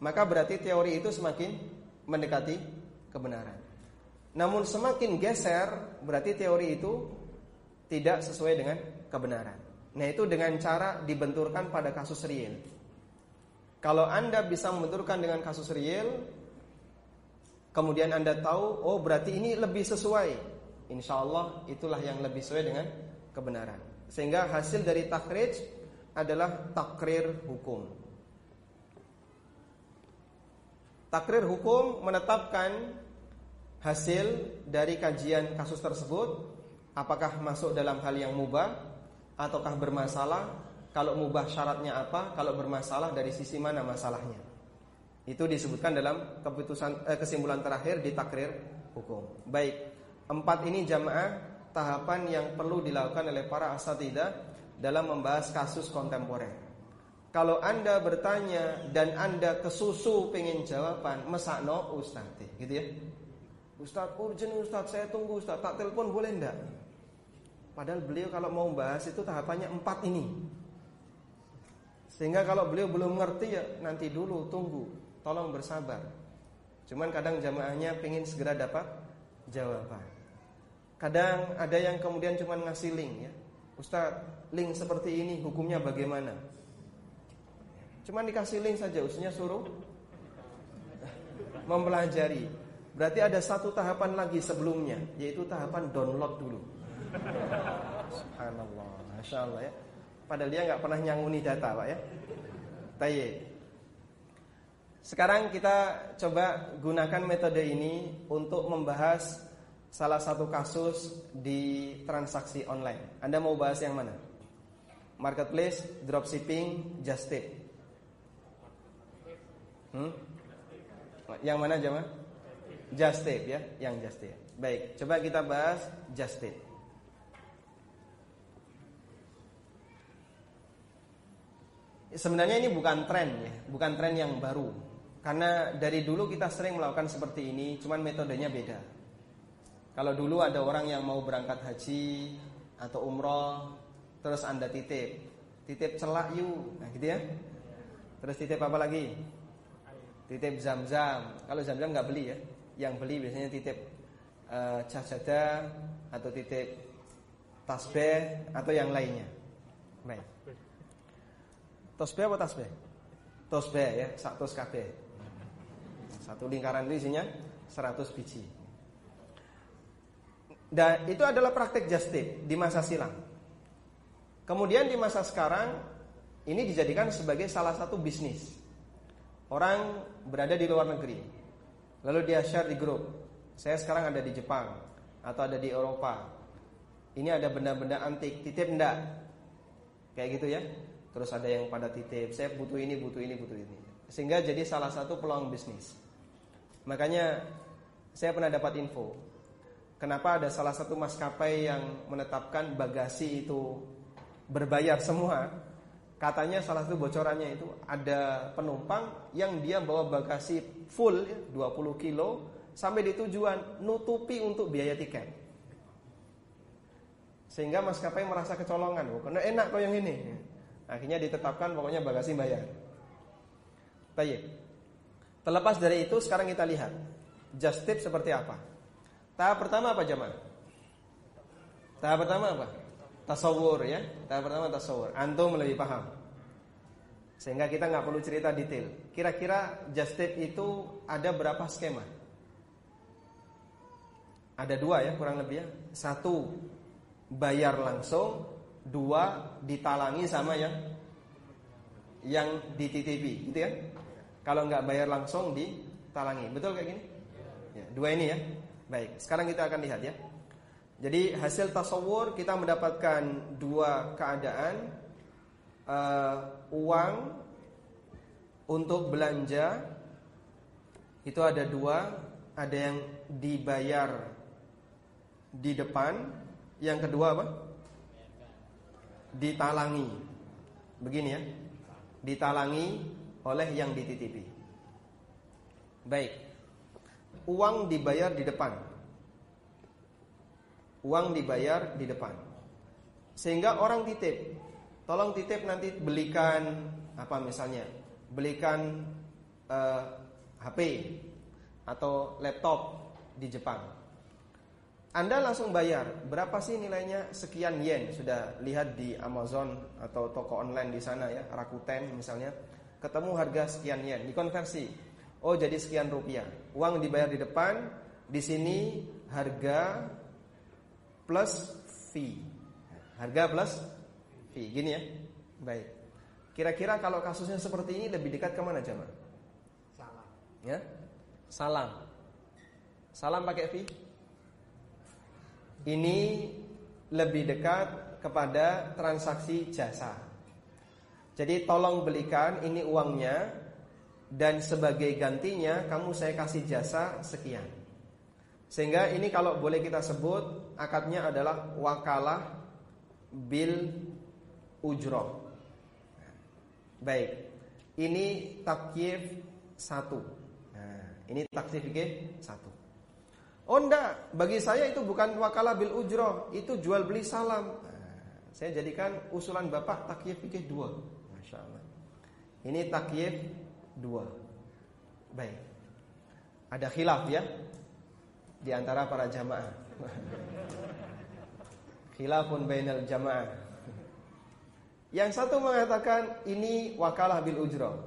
maka berarti teori itu semakin mendekati kebenaran. Namun semakin geser, berarti teori itu tidak sesuai dengan kebenaran. Nah itu dengan cara dibenturkan pada kasus real. Kalau Anda bisa membenturkan dengan kasus real, kemudian Anda tahu, oh berarti ini lebih sesuai. Insya Allah itulah yang lebih sesuai dengan kebenaran. Sehingga hasil dari takhrij adalah takrir hukum. Takrir hukum menetapkan hasil dari kajian kasus tersebut apakah masuk dalam hal yang mubah ataukah bermasalah kalau mubah syaratnya apa, kalau bermasalah dari sisi mana masalahnya. Itu disebutkan dalam keputusan eh, kesimpulan terakhir di takrir hukum. Baik, empat ini jamaah tahapan yang perlu dilakukan oleh para asatidah dalam membahas kasus kontemporer. Kalau anda bertanya dan anda kesusu pengen jawaban, mesakno ustaz, gitu ya. Ustaz urgent Ustaz, saya tunggu Ustaz, tak telepon boleh enggak? Padahal beliau kalau mau bahas itu tahapannya empat ini. Sehingga kalau beliau belum ngerti ya nanti dulu tunggu, tolong bersabar. Cuman kadang jamaahnya pengen segera dapat jawaban. Kadang ada yang kemudian cuma ngasih link ya. Ustaz, link seperti ini hukumnya bagaimana? Cuman dikasih link saja, usinya suruh mempelajari. Berarti ada satu tahapan lagi sebelumnya, yaitu tahapan download dulu. Subhanallah, masya Allah ya. Padahal dia nggak pernah nyanguni data, pak ya. Tayyib. Sekarang kita coba gunakan metode ini untuk membahas salah satu kasus di transaksi online. Anda mau bahas yang mana? Marketplace, dropshipping, just tip. Hmm? Yang mana jemaah? Just tip ya, yang just tip. Baik, coba kita bahas just tip. Sebenarnya ini bukan tren ya, bukan tren yang baru. Karena dari dulu kita sering melakukan seperti ini, cuman metodenya beda. Kalau dulu ada orang yang mau berangkat haji atau umroh, terus Anda titip. Titip celak yuk. Nah, gitu ya. Terus titip apa lagi? Titip zam-zam. Kalau zam-zam nggak beli ya. Yang beli biasanya titip uh, atau titip tasbih atau yang lainnya. Baik. Tosbeh apa tasbih? Tosbeh ya, satu kabeh. Satu lingkaran itu isinya 100 biji. Dan itu adalah praktek just tip di masa silam. Kemudian di masa sekarang ini dijadikan sebagai salah satu bisnis. Orang berada di luar negeri. Lalu dia share di grup. Saya sekarang ada di Jepang atau ada di Eropa. Ini ada benda-benda antik, titip enggak? Kayak gitu ya. Terus ada yang pada titip, saya butuh ini, butuh ini, butuh ini. Sehingga jadi salah satu peluang bisnis. Makanya saya pernah dapat info. Kenapa ada salah satu maskapai yang menetapkan bagasi itu berbayar semua? Katanya salah satu bocorannya itu ada penumpang yang dia bawa bagasi full 20 kilo sampai di tujuan nutupi untuk biaya tiket. Sehingga maskapai merasa kecolongan, karena enak kok yang ini. Akhirnya ditetapkan pokoknya bagasi bayar. Baik. Terlepas dari itu sekarang kita lihat just tip seperti apa. Tahap pertama apa jemaah? Tahap pertama apa? Tasawur ya. Tahap pertama tasawur. Antum lebih paham. Sehingga kita nggak perlu cerita detail. Kira-kira just tip itu ada berapa skema? Ada dua ya kurang lebih ya. Satu bayar langsung, dua ditalangi sama yang yang dititipi, gitu ya. Kalau nggak bayar langsung ditalangi, betul kayak gini? Ya, dua ini ya. Baik, sekarang kita akan lihat ya. Jadi hasil tasawur kita mendapatkan dua keadaan uh, uang untuk belanja itu ada dua, ada yang dibayar di depan, yang kedua apa? ditalangi. Begini ya. Ditalangi oleh yang dititipi. Baik. Uang dibayar di depan. Uang dibayar di depan. Sehingga orang titip, tolong titip nanti belikan apa misalnya? Belikan uh, eh, HP atau laptop di Jepang. Anda langsung bayar. Berapa sih nilainya? Sekian yen. Sudah lihat di Amazon atau toko online di sana ya, Rakuten misalnya. Ketemu harga sekian yen, dikonversi. Oh, jadi sekian rupiah. Uang dibayar di depan, di sini harga plus fee. Harga plus fee. Gini ya. Baik. Kira-kira kalau kasusnya seperti ini lebih dekat ke mana jemaah?
Salam.
Ya? Salam. Salam pakai fee? Ini lebih dekat kepada transaksi jasa. Jadi tolong belikan ini uangnya dan sebagai gantinya kamu saya kasih jasa sekian. Sehingga ini kalau boleh kita sebut akadnya adalah wakalah bil ujroh. Baik, ini takyif satu. Nah, ini takyif satu. Oh enggak, bagi saya itu bukan wakalah bil ujroh, itu jual beli salam. Nah, saya jadikan usulan bapak takyif fikih dua. Masya Allah. Ini takyif dua. Baik. Ada khilaf ya di antara para jamaah. Khilafun bainal jamaah. Yang satu mengatakan ini wakalah bil ujroh.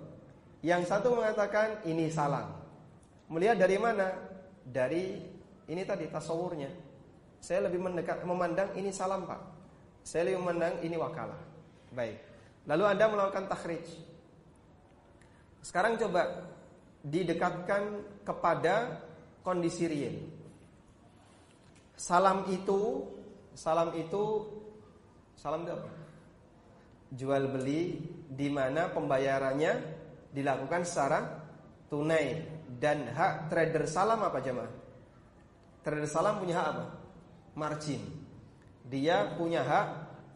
Yang satu mengatakan ini salam. Melihat dari mana? Dari ini tadi tasawurnya. Saya lebih mendekat memandang ini salam pak. Saya lebih memandang ini wakalah. Baik. Lalu Anda melakukan takhrij. Sekarang coba didekatkan kepada kondisi real. Salam itu, salam itu, salam itu apa? Jual beli di mana pembayarannya dilakukan secara tunai dan hak trader salam apa jemaah? Trader salam punya hak apa? Margin. Dia punya hak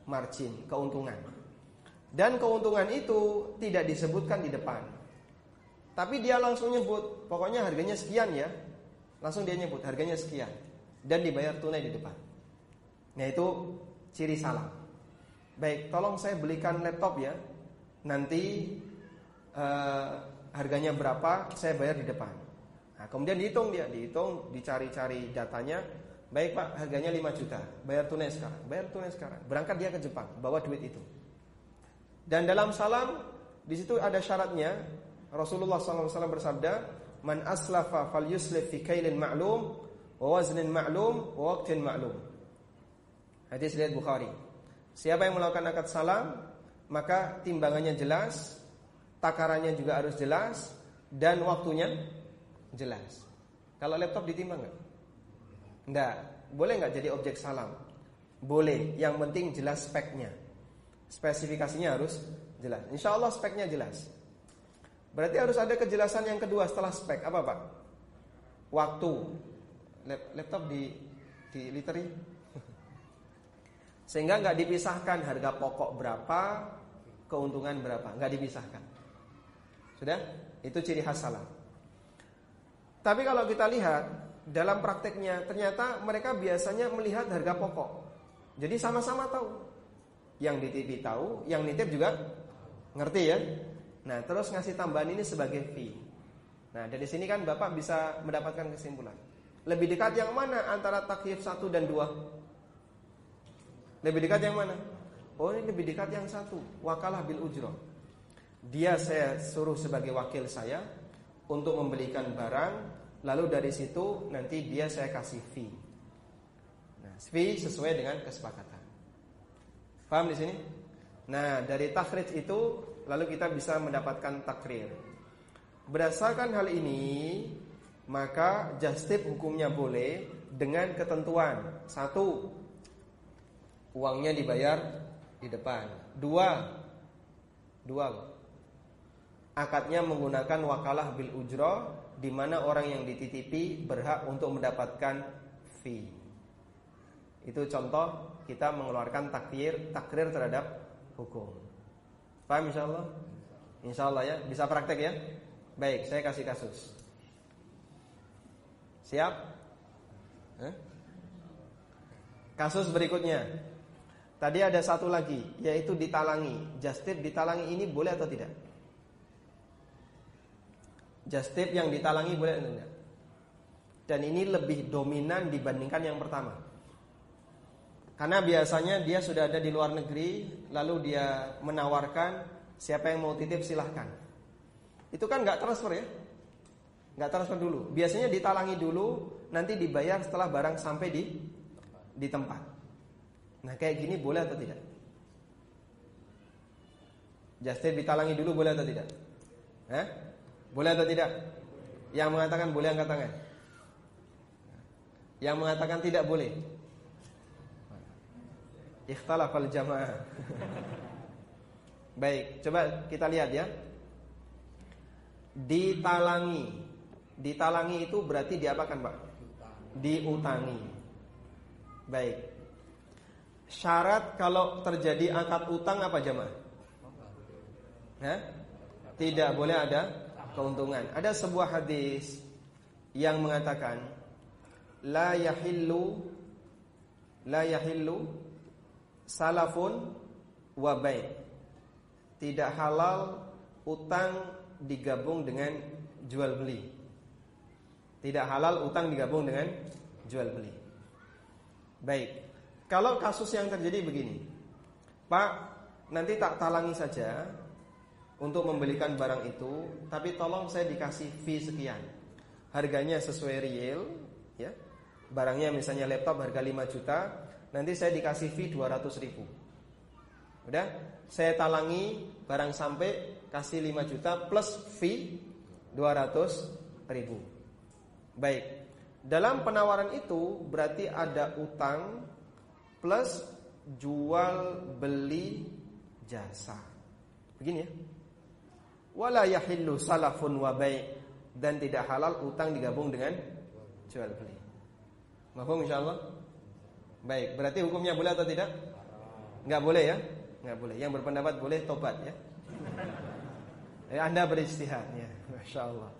margin, keuntungan. Dan keuntungan itu tidak disebutkan di depan. Tapi dia langsung nyebut, pokoknya harganya sekian ya. Langsung dia nyebut harganya sekian dan dibayar tunai di depan. Nah itu ciri salam. Baik, tolong saya belikan laptop ya. Nanti uh, harganya berapa, saya bayar di depan. Nah, kemudian dihitung dia, dihitung, dicari-cari datanya. Baik Pak, harganya 5 juta. Bayar tunai sekarang. Bayar tunai sekarang. Berangkat dia ke Jepang, bawa duit itu. Dan dalam salam di situ ada syaratnya. Rasulullah SAW bersabda, "Man aslafa falyuslif fi kailin ma'lum waznin ma'lum wa waqtin ma'lum." Hadis riwayat Bukhari. Siapa yang melakukan akad salam, maka timbangannya jelas, takarannya juga harus jelas dan waktunya jelas. Kalau laptop ditimbang enggak? Enggak. Boleh enggak jadi objek salam? Boleh, yang penting jelas speknya. Spesifikasinya harus jelas. Insya Allah speknya jelas. Berarti harus ada kejelasan yang kedua setelah spek. Apa Pak? Waktu. Laptop di di literi. Sehingga nggak dipisahkan harga pokok berapa, keuntungan berapa, nggak dipisahkan. Sudah? Itu ciri khas salam. Tapi kalau kita lihat dalam prakteknya ternyata mereka biasanya melihat harga pokok. Jadi sama-sama tahu yang dititip tahu, yang nitip juga ngerti ya. Nah, terus ngasih tambahan ini sebagai fee. Nah, dari sini kan Bapak bisa mendapatkan kesimpulan. Lebih dekat yang mana antara takyif satu dan dua? Lebih dekat yang mana? Oh, ini lebih dekat yang satu, wakalah bil ujro. Dia saya suruh sebagai wakil saya untuk membelikan barang, lalu dari situ nanti dia saya kasih fee. Nah, fee sesuai dengan kesepakatan. Paham di sini? Nah, dari takhrij itu lalu kita bisa mendapatkan takrir. Berdasarkan hal ini, maka justip hukumnya boleh dengan ketentuan. Satu, uangnya dibayar di depan. Dua, dua Akadnya menggunakan wakalah bil ujro di mana orang yang dititipi berhak untuk mendapatkan fee. Itu contoh kita mengeluarkan takdir takrir terhadap hukum. Paham insyaallah? Insyaallah ya, bisa praktek ya. Baik, saya kasih kasus. Siap? Eh? Kasus berikutnya. Tadi ada satu lagi, yaitu ditalangi. Justip ditalangi ini boleh atau tidak? Justip yang ditalangi boleh atau tidak? Dan ini lebih dominan dibandingkan yang pertama. Karena biasanya dia sudah ada di luar negeri, lalu dia menawarkan siapa yang mau titip silahkan. Itu kan nggak transfer ya, nggak transfer dulu. Biasanya ditalangi dulu, nanti dibayar setelah barang sampai di di tempat. Nah kayak gini boleh atau tidak? Justip ditalangi dulu boleh atau tidak? Eh? Boleh atau tidak? Yang mengatakan boleh angkat tangan. Yang mengatakan tidak boleh. Ikhtalafal jamaah. Baik, coba kita lihat ya. Ditalangi. Ditalangi itu berarti diapakan, Pak? Diutangi. Baik. Syarat kalau terjadi akad utang apa jemaah? Hah? Tidak boleh ada keuntungan. Ada sebuah hadis yang mengatakan la yahillu la yahillu salafun wa Tidak halal utang digabung dengan jual beli. Tidak halal utang digabung dengan jual beli. Baik. Kalau kasus yang terjadi begini. Pak, nanti tak talangi saja untuk membelikan barang itu, tapi tolong saya dikasih fee sekian. Harganya sesuai real, ya. Barangnya misalnya laptop harga 5 juta, nanti saya dikasih fee 200 ribu. Udah, saya talangi barang sampai kasih 5 juta plus fee 200 ribu. Baik, dalam penawaran itu berarti ada utang plus jual beli jasa. Begini ya wala yahillu salafun wa bai' dan tidak halal utang digabung dengan jual beli. Mahfum insyaallah? Baik, berarti hukumnya boleh atau tidak? Enggak boleh ya? Enggak boleh. Yang berpendapat boleh tobat ya. Eh, anda beristihad ya, Masya Allah.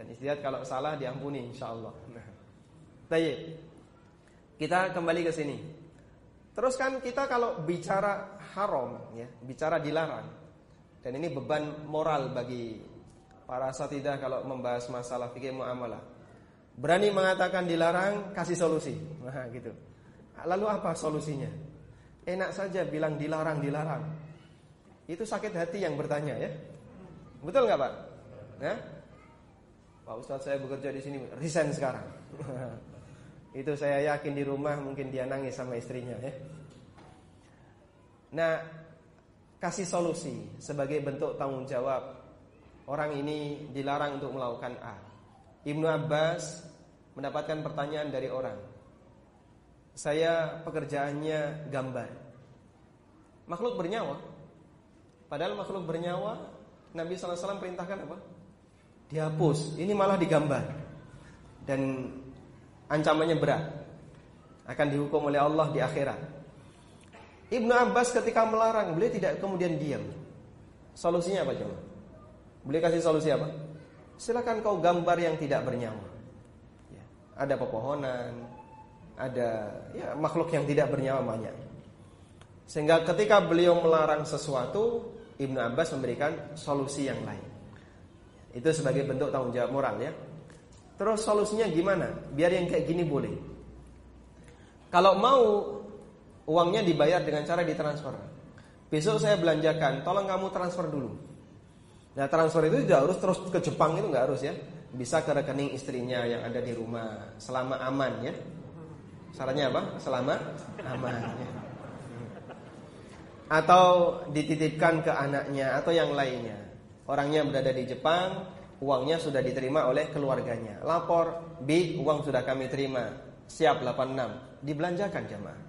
Dan istihad kalau salah diampuni insya Allah. Nah. Baik. Kita kembali ke sini. Terus kan kita kalau bicara haram ya, bicara dilarang. Dan ini beban moral bagi para asatidah kalau membahas masalah fikih muamalah. Berani mengatakan dilarang, kasih solusi. Nah, gitu. Lalu apa solusinya? Enak saja bilang dilarang, dilarang. Itu sakit hati yang bertanya ya. Betul nggak Pak? Ya? Pak Ustadz saya bekerja di sini, resign sekarang. Itu saya yakin di rumah mungkin dia nangis sama istrinya ya. Nah, kasih solusi sebagai bentuk tanggung jawab. Orang ini dilarang untuk melakukan A. Ibnu Abbas mendapatkan pertanyaan dari orang. Saya pekerjaannya gambar. Makhluk bernyawa. Padahal makhluk bernyawa Nabi SAW perintahkan apa? Dihapus. Ini malah digambar. Dan ancamannya berat. Akan dihukum oleh Allah di akhirat. Ibnu Abbas ketika melarang, beliau tidak kemudian diam. Solusinya apa coba? Beliau kasih solusi apa? Silakan kau gambar yang tidak bernyawa. Ya, ada pepohonan, ada ya makhluk yang tidak bernyawa banyak. Sehingga ketika beliau melarang sesuatu, Ibnu Abbas memberikan solusi yang lain. Itu sebagai bentuk tanggung jawab moral ya. Terus solusinya gimana? Biar yang kayak gini boleh. Kalau mau uangnya dibayar dengan cara ditransfer. Besok saya belanjakan, tolong kamu transfer dulu. Nah transfer itu tidak harus terus ke Jepang itu nggak harus ya. Bisa ke rekening istrinya yang ada di rumah selama aman ya. Sarannya apa? Selama aman. Ya. Atau dititipkan ke anaknya atau yang lainnya. Orangnya berada di Jepang, uangnya sudah diterima oleh keluarganya. Lapor, B, uang sudah kami terima. Siap 86. Dibelanjakan jamaah.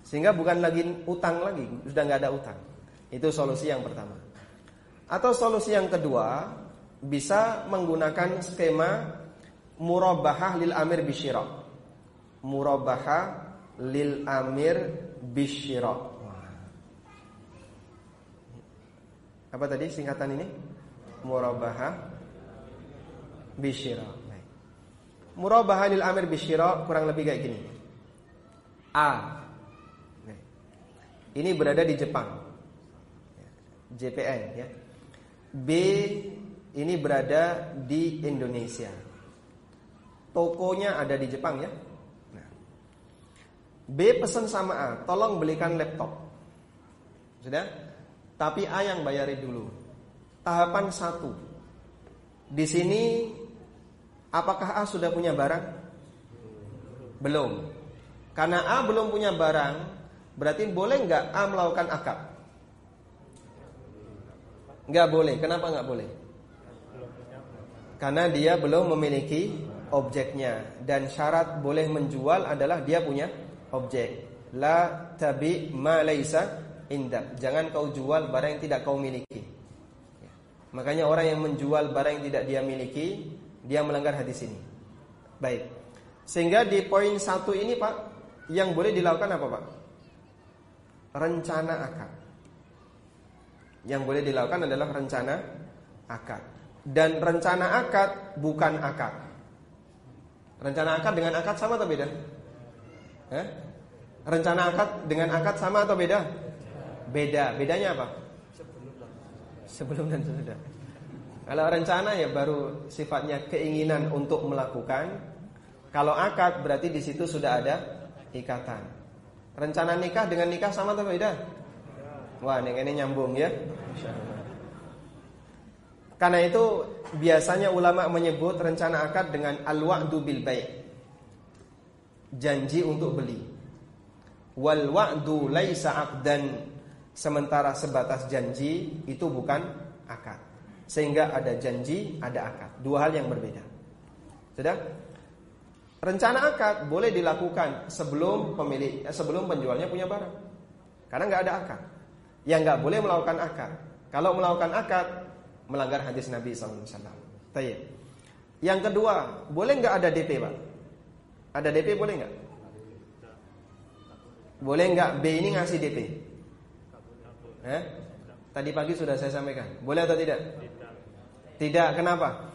Sehingga bukan lagi utang lagi, sudah nggak ada utang. Itu solusi yang pertama. Atau solusi yang kedua, bisa menggunakan skema murabahah lil amir bisyira. Murabahah lil amir bisyira. Apa tadi singkatan ini? Murabahah bisyira. Murabahah lil amir bisyira kurang lebih kayak gini. A ini berada di Jepang. JPN ya. B ini berada di Indonesia. Tokonya ada di Jepang ya. Nah. B pesan sama A, tolong belikan laptop. Sudah? Tapi A yang bayarin dulu. Tahapan satu. Di sini apakah A sudah punya barang? Belum. Karena A belum punya barang, Berarti boleh nggak A melakukan akad? Nggak boleh. Kenapa nggak boleh? Karena dia belum memiliki objeknya dan syarat boleh menjual adalah dia punya objek. La tabi ma laisa indak. Jangan kau jual barang yang tidak kau miliki. Ya. Makanya orang yang menjual barang yang tidak dia miliki, dia melanggar hadis ini. Baik. Sehingga di poin satu ini Pak, yang boleh dilakukan apa Pak? Rencana akad. Yang boleh dilakukan adalah rencana akad. Dan rencana akad bukan akad. Rencana akad dengan akad sama atau beda? Eh? Rencana akad dengan akad sama atau beda? Beda. Bedanya apa? Sebelum dan sesudah. Kalau rencana ya baru sifatnya keinginan untuk melakukan. Kalau akad berarti di situ sudah ada ikatan. Rencana nikah dengan nikah sama atau beda? Wah, ini, ini nyambung ya. Karena itu biasanya ulama menyebut rencana akad dengan al-wa'du bil bai'. Janji untuk beli. Wal wa'du laisa aqdan. Sementara sebatas janji itu bukan akad. Sehingga ada janji, ada akad. Dua hal yang berbeda. Sudah? Rencana akad boleh dilakukan sebelum pemilik eh, sebelum penjualnya punya barang. Karena nggak ada akad. Yang nggak boleh melakukan akad. Kalau melakukan akad melanggar hadis Nabi SAW. Yang kedua, boleh nggak ada DP, Pak? Ada DP boleh nggak? Boleh nggak B ini ngasih DP? Eh? Tadi pagi sudah saya sampaikan. Boleh atau tidak? Tidak. Kenapa?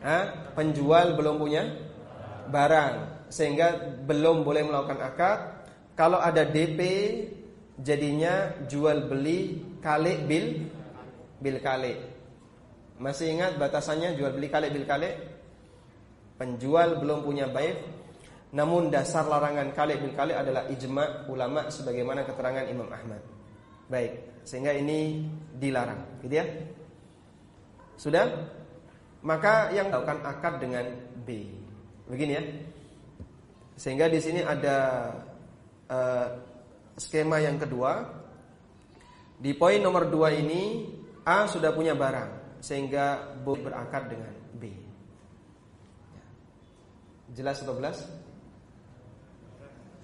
Eh? Penjual belum punya barang sehingga belum boleh melakukan akad. Kalau ada DP jadinya jual beli kali bil bil kali. Masih ingat batasannya jual beli kali bil kali? Penjual belum punya baik, namun dasar larangan kali bil kali adalah ijma ulama sebagaimana keterangan Imam Ahmad. Baik, sehingga ini dilarang, gitu ya. Sudah? Maka yang melakukan akad dengan B. Begini ya. Sehingga di sini ada uh, skema yang kedua. Di poin nomor dua ini A sudah punya barang sehingga B berakar dengan B. Jelas atau belas?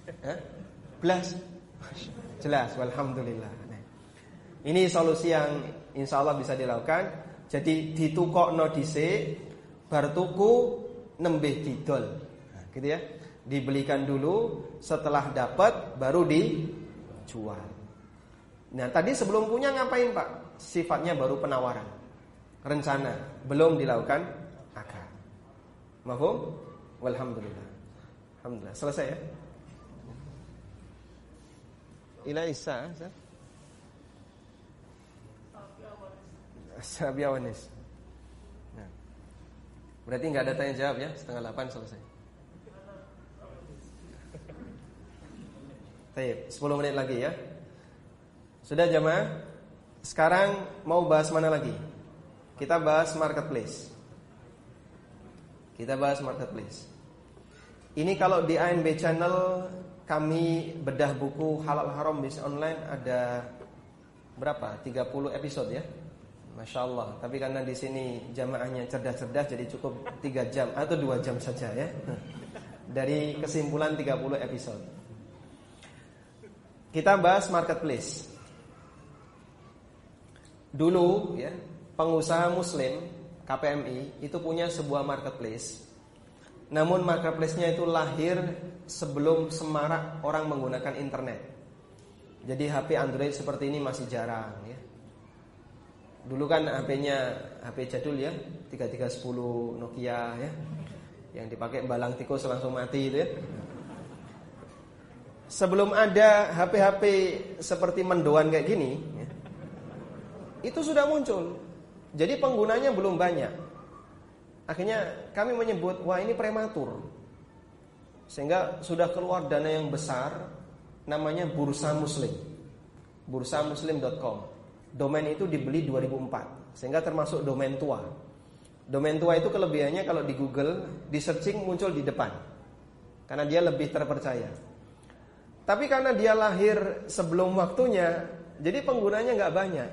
Eh? Belas? Jelas, alhamdulillah. Ini solusi yang insya Allah bisa dilakukan. Jadi ditukok no dise, bar tuku nembeh didol. Nah, gitu ya. Dibelikan dulu, setelah dapat baru dijual. Nah, tadi sebelum punya ngapain, Pak? sifatnya baru penawaran. Rencana belum dilakukan akad. Mahum? Walhamdulillah. Alhamdulillah. Selesai ya? Ila Isa, Sabiawanis. Nah. Berarti nggak ada tanya jawab ya? Setengah delapan selesai. Baik, 10 menit lagi ya. Sudah jamaah? Sekarang mau bahas mana lagi? Kita bahas marketplace. Kita bahas marketplace. Ini kalau di ANB channel kami bedah buku halal haram bisnis online ada berapa? 30 episode ya. Masya Allah. Tapi karena di sini jamaahnya cerdas-cerdas jadi cukup 3 jam atau 2 jam saja ya. Dari kesimpulan 30 episode. Kita bahas marketplace. Dulu ya, pengusaha muslim KPMI itu punya sebuah marketplace. Namun marketplace-nya itu lahir sebelum semarak orang menggunakan internet. Jadi HP Android seperti ini masih jarang ya. Dulu kan HP-nya HP jadul ya, 3310 Nokia ya. Yang dipakai balang tikus langsung mati itu ya. Sebelum ada HP-HP seperti mendoan kayak gini, ya, itu sudah muncul. Jadi penggunanya belum banyak. Akhirnya kami menyebut, wah ini prematur. Sehingga sudah keluar dana yang besar namanya Bursa Muslim. bursamuslim.com. Domain itu dibeli 2004, sehingga termasuk domain tua. Domain tua itu kelebihannya kalau di Google, di searching muncul di depan. Karena dia lebih terpercaya. Tapi karena dia lahir sebelum waktunya, jadi penggunanya nggak banyak.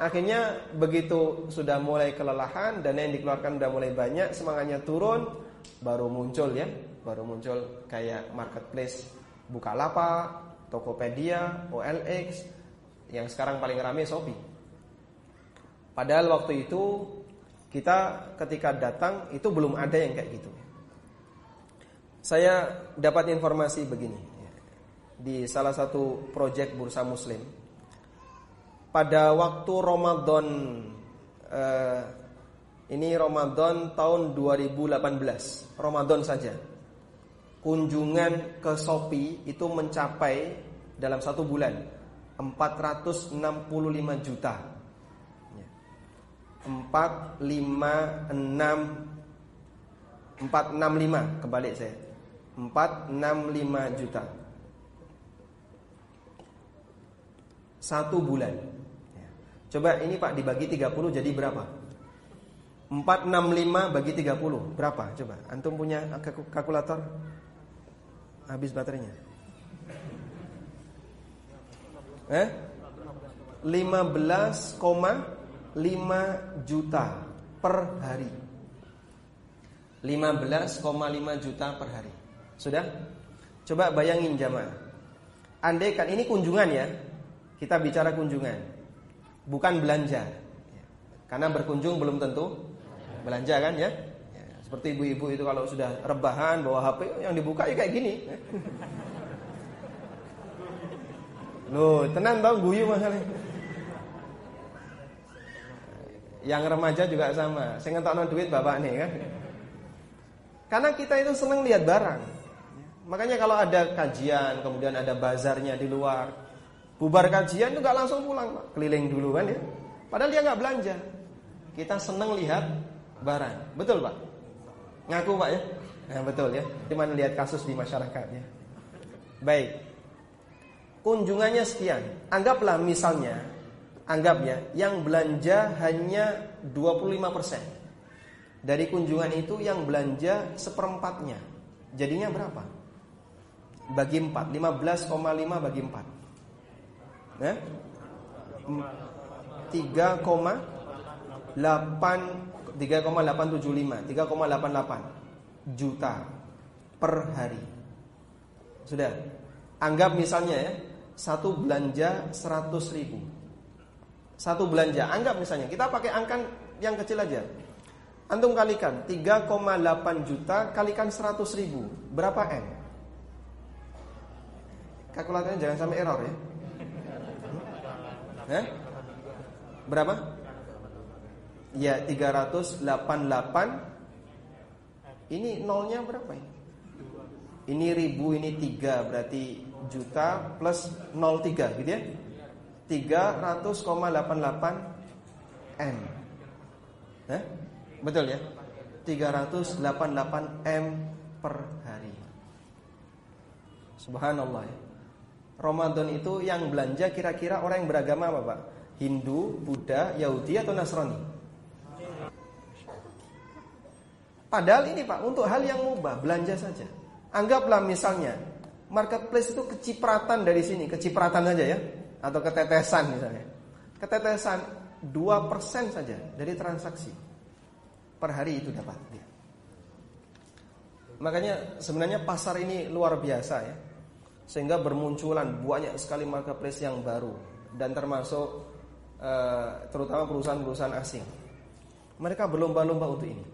Akhirnya begitu sudah mulai kelelahan dan yang dikeluarkan sudah mulai banyak, semangatnya turun, baru muncul ya, baru muncul kayak marketplace Bukalapak, Tokopedia, OLX, yang sekarang paling ramai Shopee. Padahal waktu itu kita ketika datang itu belum ada yang kayak gitu. Saya dapat informasi begini di salah satu proyek bursa Muslim. Pada waktu Ramadan eh, ini Ramadan tahun 2018, Ramadan saja. Kunjungan ke Shopee itu mencapai dalam satu bulan 465 juta. 456 465 kebalik saya 465 juta Satu bulan ya. Coba ini Pak dibagi 30 jadi berapa? 465 bagi 30 Berapa? Coba Antum punya kalkulator? Habis baterainya Eh? 15,5 juta per hari 15,5 juta per hari. Sudah? Coba bayangin jamaah. Andai kan ini kunjungan ya. Kita bicara kunjungan. Bukan belanja. Karena berkunjung belum tentu belanja kan ya. ya seperti ibu-ibu itu kalau sudah rebahan bawa HP yang dibuka ya kayak gini. Loh, tenang tau guyu masalahnya. Yang remaja juga sama. Saya ngetokno duit bapak nih kan. Karena kita itu senang lihat barang. Makanya kalau ada kajian, kemudian ada bazarnya di luar, bubar kajian itu nggak langsung pulang, Pak. Keliling dulu kan ya. Padahal dia nggak belanja. Kita senang lihat barang. Betul, Pak? Ngaku, Pak ya? Nah, betul ya. Cuman lihat kasus di masyarakat ya. Baik. Kunjungannya sekian. Anggaplah misalnya, anggap ya, yang belanja hanya 25 persen. Dari kunjungan itu yang belanja seperempatnya. Jadinya berapa? Bagi 4, 15,5 bagi 4. Ya? 3,8 3,875 3,88 juta per hari. Sudah. Anggap misalnya ya, satu belanja 100 ribu. Satu belanja, anggap misalnya kita pakai angka yang kecil aja. Antum kalikan 3,8 juta kalikan 100 ribu Berapa M? Kalkulatornya jangan sampai error ya eh? Berapa? Ya 388 Ini nolnya berapa ini? Ini ribu ini 3 berarti juta plus 03 gitu ya 300,88 M eh? Betul ya? 388 M per hari. Subhanallah ya. Ramadan itu yang belanja kira-kira orang yang beragama apa, Pak? Hindu, Buddha, Yahudi atau Nasrani? Padahal ini Pak, untuk hal yang mubah, belanja saja. Anggaplah misalnya marketplace itu kecipratan dari sini, kecipratan saja ya, atau ketetesan misalnya. Ketetesan 2% saja dari transaksi per hari itu dapat dia. Makanya sebenarnya pasar ini luar biasa ya. Sehingga bermunculan banyak sekali marketplace yang baru dan termasuk uh, terutama perusahaan-perusahaan asing. Mereka berlomba-lomba untuk ini.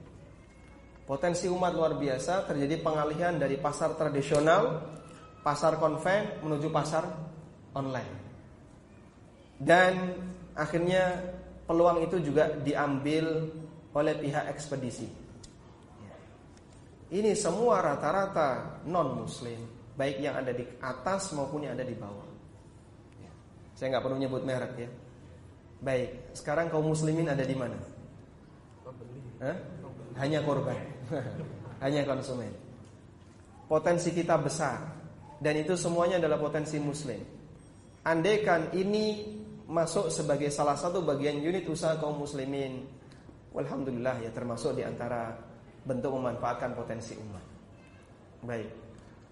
Potensi umat luar biasa terjadi pengalihan dari pasar tradisional, pasar konven menuju pasar online. Dan akhirnya peluang itu juga diambil oleh pihak ekspedisi. Ini semua rata-rata non muslim, baik yang ada di atas maupun yang ada di bawah. Ya. Saya nggak perlu nyebut merek ya. Baik, sekarang kaum muslimin ada di mana? Hah? Hanya korban, hanya konsumen. Potensi kita besar dan itu semuanya adalah potensi muslim. Andaikan ini masuk sebagai salah satu bagian unit usaha kaum muslimin Alhamdulillah ya termasuk di antara bentuk memanfaatkan potensi umat. Baik.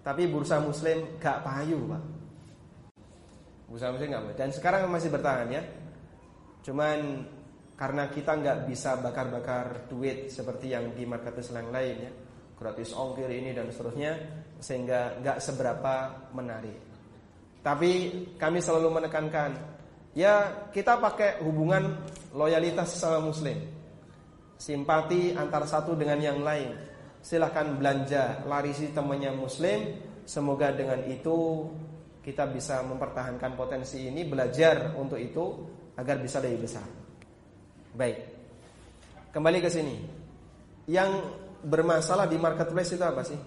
Tapi bursa muslim gak payu, Pak. Bursa muslim gak payu. Dan sekarang masih bertahan ya. Cuman karena kita nggak bisa bakar-bakar duit seperti yang di marketplace yang lain ya. Gratis ongkir ini dan seterusnya sehingga nggak seberapa menarik. Tapi kami selalu menekankan, ya kita pakai hubungan loyalitas sama muslim. Simpati antar satu dengan yang lain. Silahkan belanja, larisi temannya muslim. Semoga dengan itu kita bisa mempertahankan potensi ini, belajar untuk itu agar bisa lebih besar. Baik. Kembali ke sini. Yang bermasalah di marketplace itu apa sih?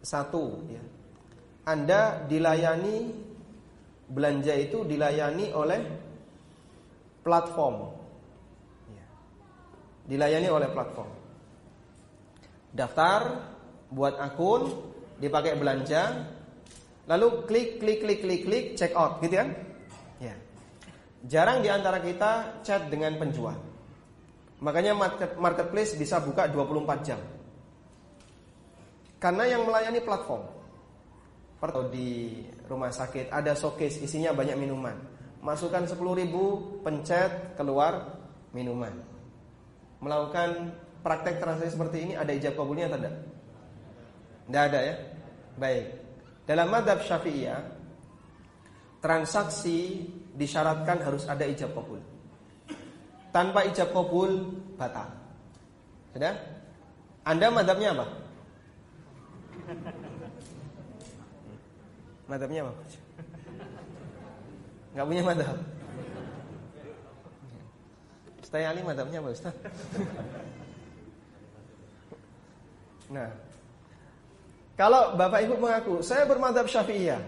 Satu, ya. Anda dilayani belanja itu dilayani oleh platform. Ya. Dilayani oleh platform. Daftar, buat akun, dipakai belanja, lalu klik klik klik klik klik check out gitu kan? Ya. Jarang di antara kita chat dengan penjual. Makanya market, marketplace bisa buka 24 jam. Karena yang melayani platform. Pertama di rumah sakit ada showcase isinya banyak minuman. Masukkan 10 ribu, pencet, keluar minuman. Melakukan praktek transaksi seperti ini ada ijab kabulnya atau tidak? Tidak ada ya? Baik. Dalam madhab syafi'iyah, transaksi disyaratkan harus ada ijab kabul. Tanpa ijab kabul, batal. Sudah? Anda madhabnya apa? Madhabnya apa? Gak punya madhab Ustaz Ali madhabnya apa Ustaz? Nah Kalau Bapak Ibu mengaku Saya bermadhab syafi'iyah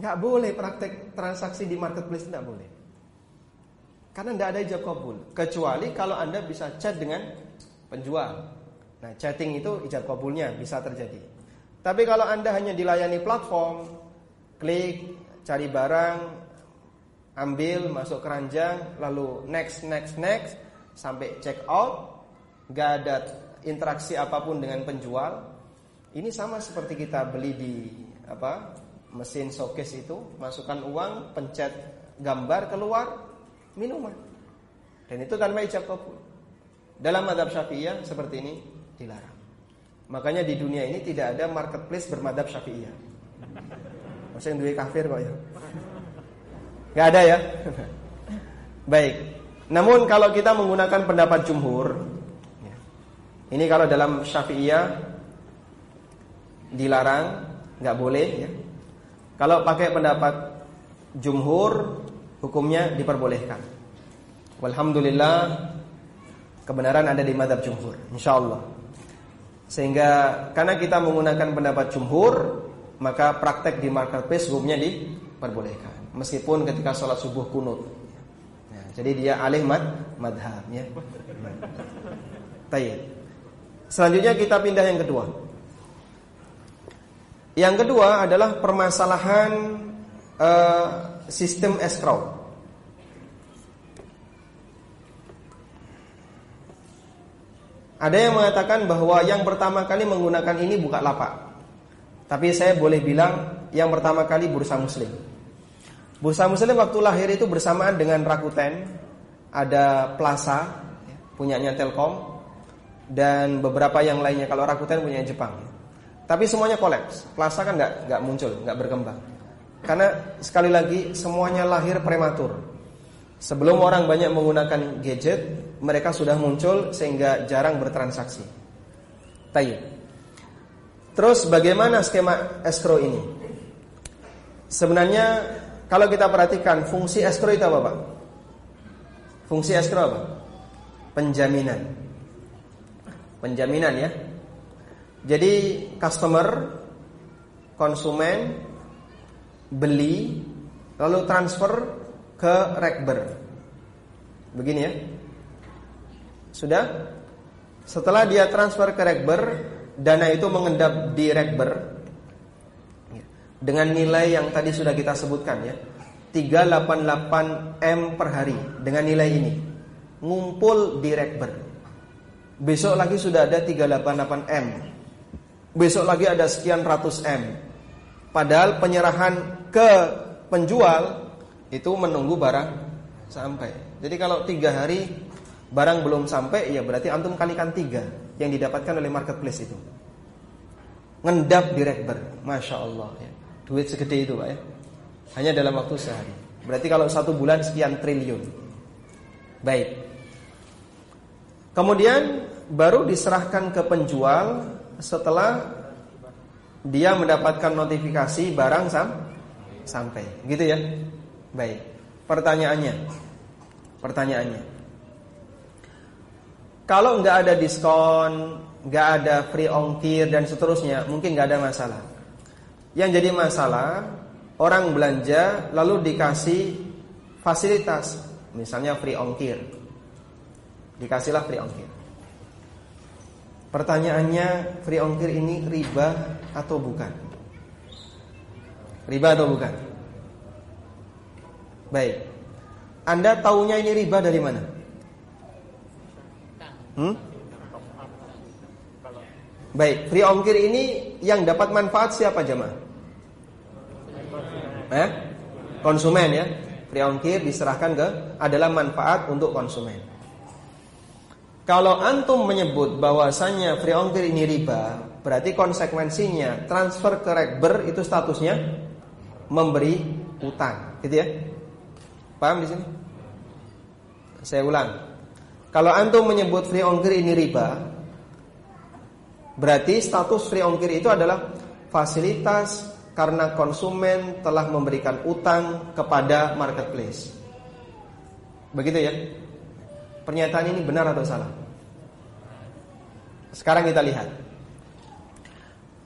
Nggak boleh praktek transaksi di marketplace Nggak boleh Karena tidak ada ijab kabul Kecuali kalau Anda bisa chat dengan penjual Nah chatting itu ijab kabulnya bisa terjadi tapi kalau Anda hanya dilayani platform, klik, cari barang, ambil, masuk keranjang, lalu next, next, next, sampai check out, gak ada interaksi apa pun dengan penjual. Ini sama seperti kita beli di apa mesin showcase itu, masukkan uang, pencet gambar keluar minuman. Dan itu tanpa ijab kabul. Dalam madhab syafi'iyah seperti ini dilarang. Makanya di dunia ini tidak ada marketplace bermadhab syafi'iyah. Maksudnya duit kafir kok ya. Gak ada ya. Baik. Namun kalau kita menggunakan pendapat jumhur, ya. ini kalau dalam syafi'iyah dilarang, nggak boleh ya. Kalau pakai pendapat jumhur, hukumnya diperbolehkan. Walhamdulillah kebenaran ada di madhab jumhur, insya Allah. Sehingga karena kita menggunakan pendapat jumhur, maka praktek di marketplace hukumnya diperbolehkan. Meskipun ketika sholat subuh kunut. Ya, jadi dia alih mad madhab ya. Selanjutnya kita pindah yang kedua. Yang kedua adalah permasalahan uh, sistem escrow. Ada yang mengatakan bahwa yang pertama kali menggunakan ini buka lapak. Tapi saya boleh bilang yang pertama kali bursa muslim. Bursa muslim waktu lahir itu bersamaan dengan Rakuten, ada Plaza punyanya Telkom dan beberapa yang lainnya. Kalau Rakuten punya Jepang. Tapi semuanya kolaps. Plaza kan nggak muncul, nggak berkembang. Karena sekali lagi semuanya lahir prematur. Sebelum orang banyak menggunakan gadget, mereka sudah muncul sehingga jarang bertransaksi. Tayyib. Terus bagaimana skema escrow ini? Sebenarnya kalau kita perhatikan fungsi escrow itu apa, Pak? Fungsi escrow apa? Penjaminan. Penjaminan ya. Jadi customer konsumen beli lalu transfer ke rekber. Begini ya. Sudah? Setelah dia transfer ke rekber, dana itu mengendap di rekber dengan nilai yang tadi sudah kita sebutkan ya. 388 M per hari dengan nilai ini. Ngumpul di rekber. Besok lagi sudah ada 388 M. Besok lagi ada sekian ratus M. Padahal penyerahan ke penjual itu menunggu barang sampai. Jadi kalau tiga hari barang belum sampai, ya berarti antum kalikan tiga yang didapatkan oleh marketplace itu. Ngendap di rekber, masya Allah ya. Duit segede itu pak ya. Hanya dalam waktu sehari. Berarti kalau satu bulan sekian triliun. Baik. Kemudian baru diserahkan ke penjual setelah dia mendapatkan notifikasi barang sam sampai. Gitu ya. Baik. Pertanyaannya. Pertanyaannya. Kalau nggak ada diskon, nggak ada free ongkir dan seterusnya, mungkin nggak ada masalah. Yang jadi masalah orang belanja lalu dikasih fasilitas, misalnya free ongkir. Dikasihlah free ongkir. Pertanyaannya, free ongkir ini riba atau bukan? Riba atau bukan? Baik. Anda taunya ini riba dari mana? Hmm? Baik, free ongkir ini yang dapat manfaat siapa jemaah? Eh? Konsumen ya. Free ongkir diserahkan ke adalah manfaat untuk konsumen. Kalau antum menyebut bahwasannya free ongkir ini riba, berarti konsekuensinya transfer ke rekber itu statusnya memberi utang, gitu ya? Paham di sini? Saya ulang. Kalau antum menyebut free ongkir ini riba, berarti status free ongkir itu adalah fasilitas karena konsumen telah memberikan utang kepada marketplace. Begitu ya? Pernyataan ini benar atau salah? Sekarang kita lihat.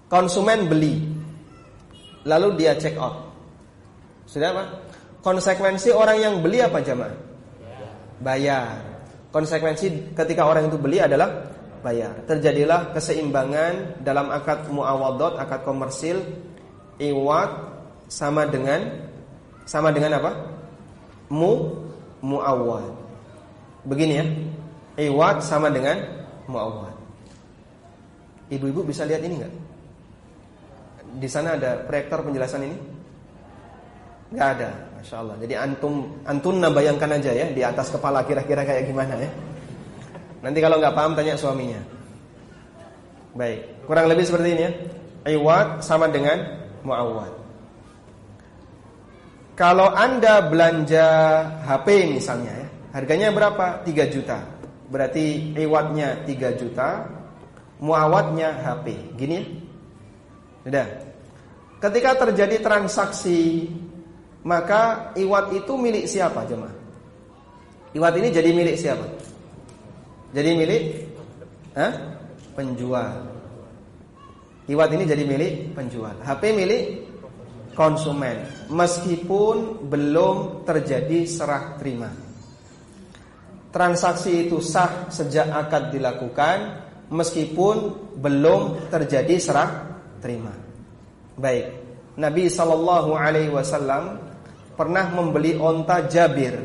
Konsumen beli, lalu dia check out. Sudah apa? Konsekuensi orang yang beli apa jamaah? Bayar. Konsekuensi ketika orang itu beli adalah bayar. Terjadilah keseimbangan dalam akad muawadot, akad komersil, iwat sama dengan sama dengan apa? Mu muawad. Begini ya. Iwat sama dengan muawad. Ibu-ibu bisa lihat ini enggak? Di sana ada proyektor penjelasan ini? Enggak ada. Masya Allah. Jadi antum antun bayangkan aja ya di atas kepala kira-kira kayak gimana ya. Nanti kalau nggak paham tanya suaminya. Baik, kurang lebih seperti ini ya. Iwat sama dengan muawad. Kalau Anda belanja HP misalnya ya, harganya berapa? 3 juta. Berarti iwatnya 3 juta, muawadnya HP. Gini ya. Sudah. Ketika terjadi transaksi maka iwat itu milik siapa jemaah? Iwat ini jadi milik siapa? Jadi milik Hah? penjual. Iwat ini jadi milik penjual. HP milik konsumen meskipun belum terjadi serah terima. Transaksi itu sah sejak akad dilakukan meskipun belum terjadi serah terima. Baik. Nabi sallallahu alaihi wasallam pernah membeli onta Jabir.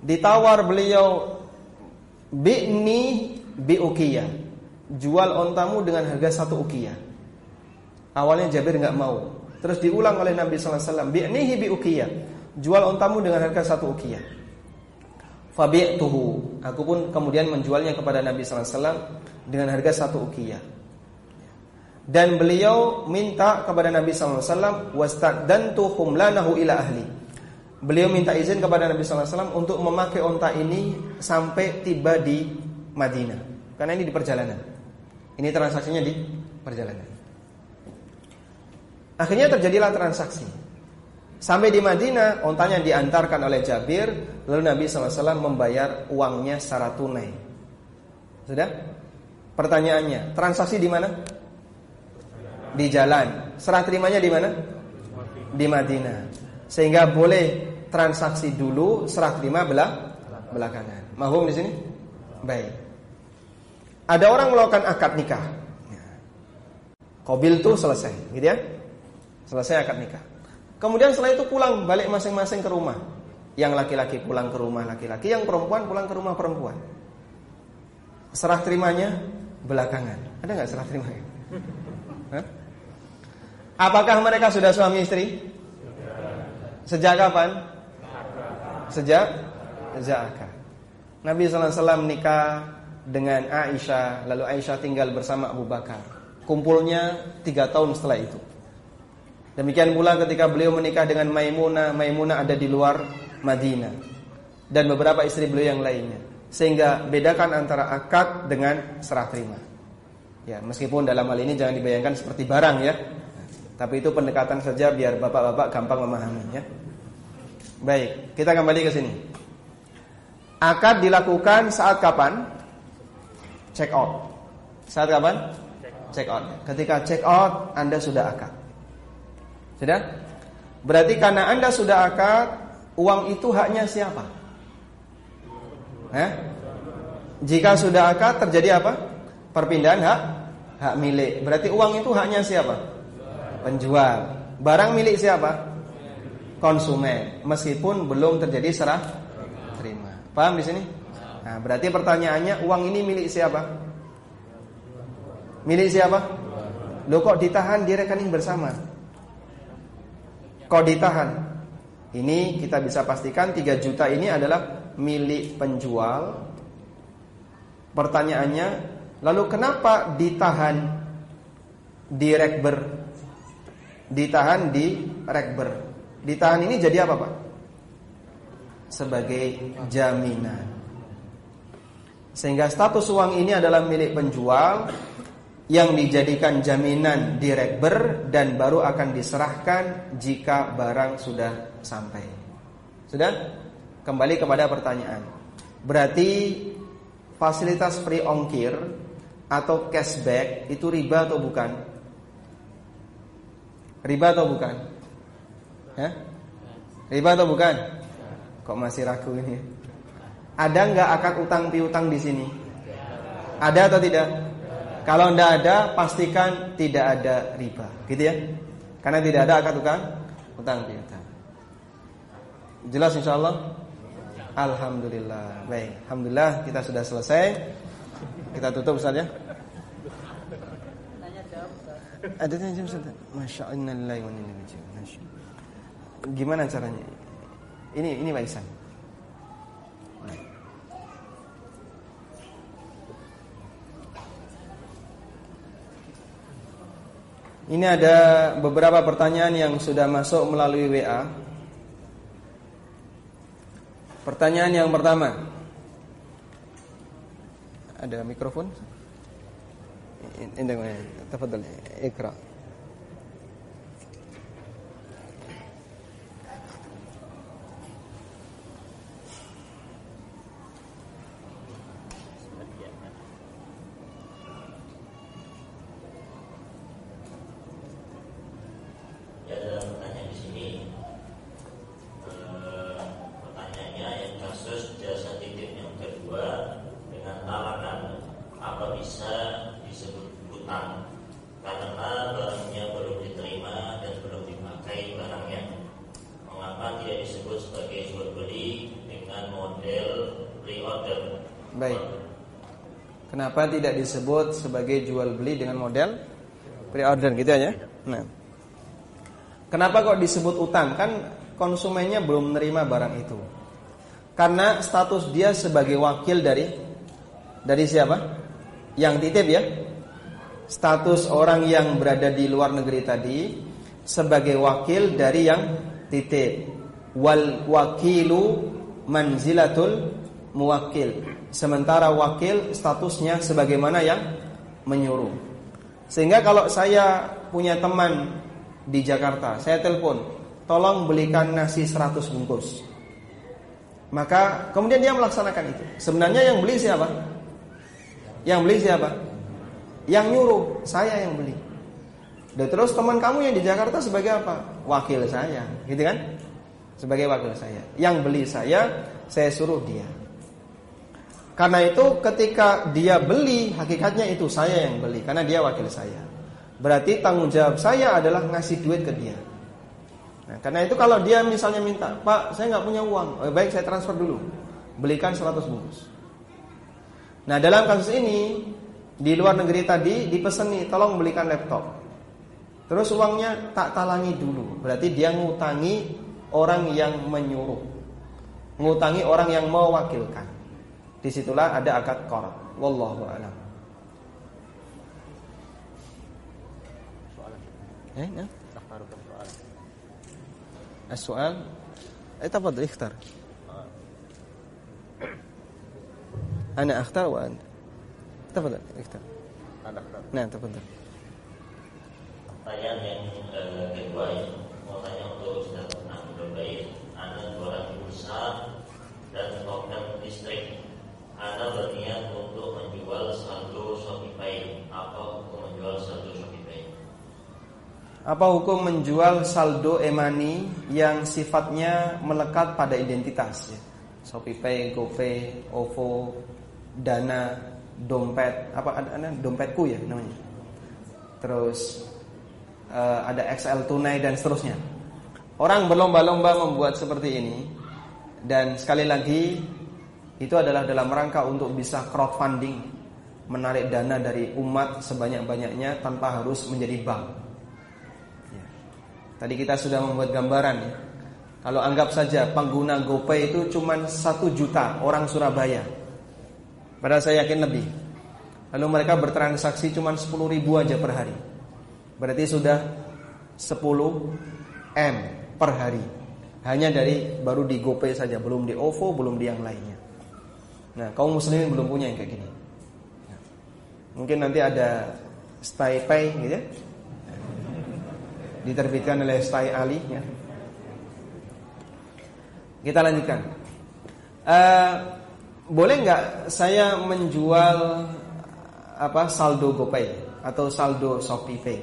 Ditawar beliau bi'ni bi'ukiyah. Jual ontamu dengan harga satu ukiyah. Awalnya Jabir nggak mau. Terus diulang oleh Nabi sallallahu alaihi wasallam, bi'nihi bi'ukiyah. Jual ontamu dengan harga satu ukiyah. Fabi'tuhu. Aku pun kemudian menjualnya kepada Nabi sallallahu alaihi wasallam dengan harga satu ukiyah dan beliau minta kepada Nabi sallallahu alaihi wasallam wasta'dantu humlanahu ila ahli. Beliau minta izin kepada Nabi wasallam untuk memakai onta ini sampai tiba di Madinah. Karena ini di perjalanan. Ini transaksinya di perjalanan. Akhirnya terjadilah transaksi. Sampai di Madinah, ontanya diantarkan oleh Jabir, lalu Nabi SAW membayar uangnya secara tunai. Sudah? Pertanyaannya, transaksi di mana? Di jalan. Serah terimanya di mana? Di Madinah. Sehingga boleh transaksi dulu, serah terima belah belakangan. Mahum di sini? Baik. Ada orang melakukan akad nikah. Kobil tuh selesai, gitu ya? Selesai akad nikah. Kemudian setelah itu pulang balik masing-masing ke rumah. Yang laki-laki pulang ke rumah laki-laki, yang perempuan pulang ke rumah perempuan. Serah terimanya belakangan. Ada nggak serah terimanya? Apakah mereka sudah suami istri? Sejak kapan? Sejak sejak akad. Nabi SAW nikah dengan Aisyah, lalu Aisyah tinggal bersama Abu Bakar. Kumpulnya tiga tahun setelah itu. Demikian pula ketika beliau menikah dengan Maimunah, Maimunah ada di luar Madinah dan beberapa istri beliau yang lainnya. Sehingga bedakan antara akad dengan serah terima. Ya, meskipun dalam hal ini jangan dibayangkan seperti barang ya. Tapi itu pendekatan saja biar bapak-bapak gampang memahaminya. Baik, kita kembali ke sini. Akad dilakukan saat kapan? Check out. Saat kapan? Check out. Ketika check out, Anda sudah akad. Sudah? Berarti karena Anda sudah akad, uang itu haknya siapa? Eh? Jika sudah akad terjadi apa? Perpindahan hak hak milik. Berarti uang itu haknya siapa? Penjual. Barang milik siapa? Konsumen. Meskipun belum terjadi serah terima. Paham di sini? Nah, berarti pertanyaannya uang ini milik siapa? Milik siapa? Lo kok ditahan di rekening bersama? Kok ditahan? Ini kita bisa pastikan 3 juta ini adalah milik penjual. Pertanyaannya, lalu kenapa ditahan di rekber? Ditahan di rekber. Ditahan ini jadi apa, Pak? Sebagai jaminan. Sehingga status uang ini adalah milik penjual yang dijadikan jaminan di rekber dan baru akan diserahkan jika barang sudah sampai. Sudah? Kembali kepada pertanyaan. Berarti fasilitas free ongkir atau cashback itu riba atau bukan? Riba atau bukan? Ya? Riba atau bukan? Kok masih ragu ini? Ada nggak akad utang piutang di sini? Ada atau tidak? Kalau tidak ada, pastikan tidak ada riba, gitu ya? Karena tidak ada akad utang, utang piutang. Jelas insya Allah? Alhamdulillah. Baik, alhamdulillah kita sudah selesai. Kita tutup saja. Ada tanya jawab Masya Allah, Gimana caranya? Ini ini Waisan. Ini ada beberapa pertanyaan yang sudah masuk melalui WA. Pertanyaan yang pertama. Ada mikrofon? Ini, تفضل اقرأ Kenapa tidak disebut sebagai jual beli dengan model pre-order gitu ya? Nah. Kenapa kok disebut utang? Kan konsumennya belum menerima barang itu. Karena status dia sebagai wakil dari dari siapa? Yang titip ya. Status orang yang berada di luar negeri tadi sebagai wakil dari yang titip. Wal wakilu manzilatul muwakil. Sementara wakil statusnya sebagaimana yang menyuruh. Sehingga kalau saya punya teman di Jakarta, saya telepon, tolong belikan nasi 100 bungkus. Maka kemudian dia melaksanakan itu. Sebenarnya yang beli siapa? Yang beli siapa? Yang nyuruh, saya yang beli. Dan terus teman kamu yang di Jakarta sebagai apa? Wakil saya, gitu kan? Sebagai wakil saya. Yang beli saya, saya suruh dia. Karena itu ketika dia beli, hakikatnya itu saya yang beli karena dia wakil saya. Berarti tanggung jawab saya adalah ngasih duit ke dia. Nah, karena itu kalau dia misalnya minta, "Pak, saya nggak punya uang." Oh, baik, saya transfer dulu. Belikan 100 bungkus. Nah, dalam kasus ini di luar negeri tadi dipeseni, "Tolong belikan laptop." Terus uangnya tak talangi dulu. Berarti dia ngutangi orang yang menyuruh. Ngutangi orang yang mewakilkan. Disitulah ada akad qard. Wallahu a'lam. إيه نعم السؤال إيه تفضل اختر أنا أختار وأنت تفضل اختر
أنا أختار
نعم تفضل
Pertanyaan yang eh, kedua ya, mau tanya untuk Ustaz Abdul Baik, Anda jualan pulsa dan program listrik. anda berniat untuk menjual saldo Shopee Apa hukum menjual saldo Shopee
Apa hukum menjual saldo e-money yang sifatnya melekat pada identitas ya? ShopeePay, GoPay, OVO, Dana, dompet, apa ada dompetku ya namanya. Terus uh, ada XL tunai dan seterusnya. Orang berlomba-lomba membuat seperti ini dan sekali lagi itu adalah dalam rangka untuk bisa crowdfunding, menarik dana dari umat sebanyak-banyaknya tanpa harus menjadi bank. Ya. Tadi kita sudah membuat gambaran ya. Kalau anggap saja pengguna GoPay itu cuma satu juta orang Surabaya. Padahal saya yakin lebih. Lalu mereka bertransaksi cuma 10 ribu aja per hari. Berarti sudah 10 M per hari. Hanya dari baru di GoPay saja, belum di OVO, belum di yang lainnya. Nah, kaum muslimin belum punya yang kayak gini. Nah, mungkin nanti ada Stay Pay gitu ya. Diterbitkan oleh Stay Ali ya. Kita lanjutkan. Uh, boleh nggak saya menjual apa saldo GoPay atau saldo Shopee Pay?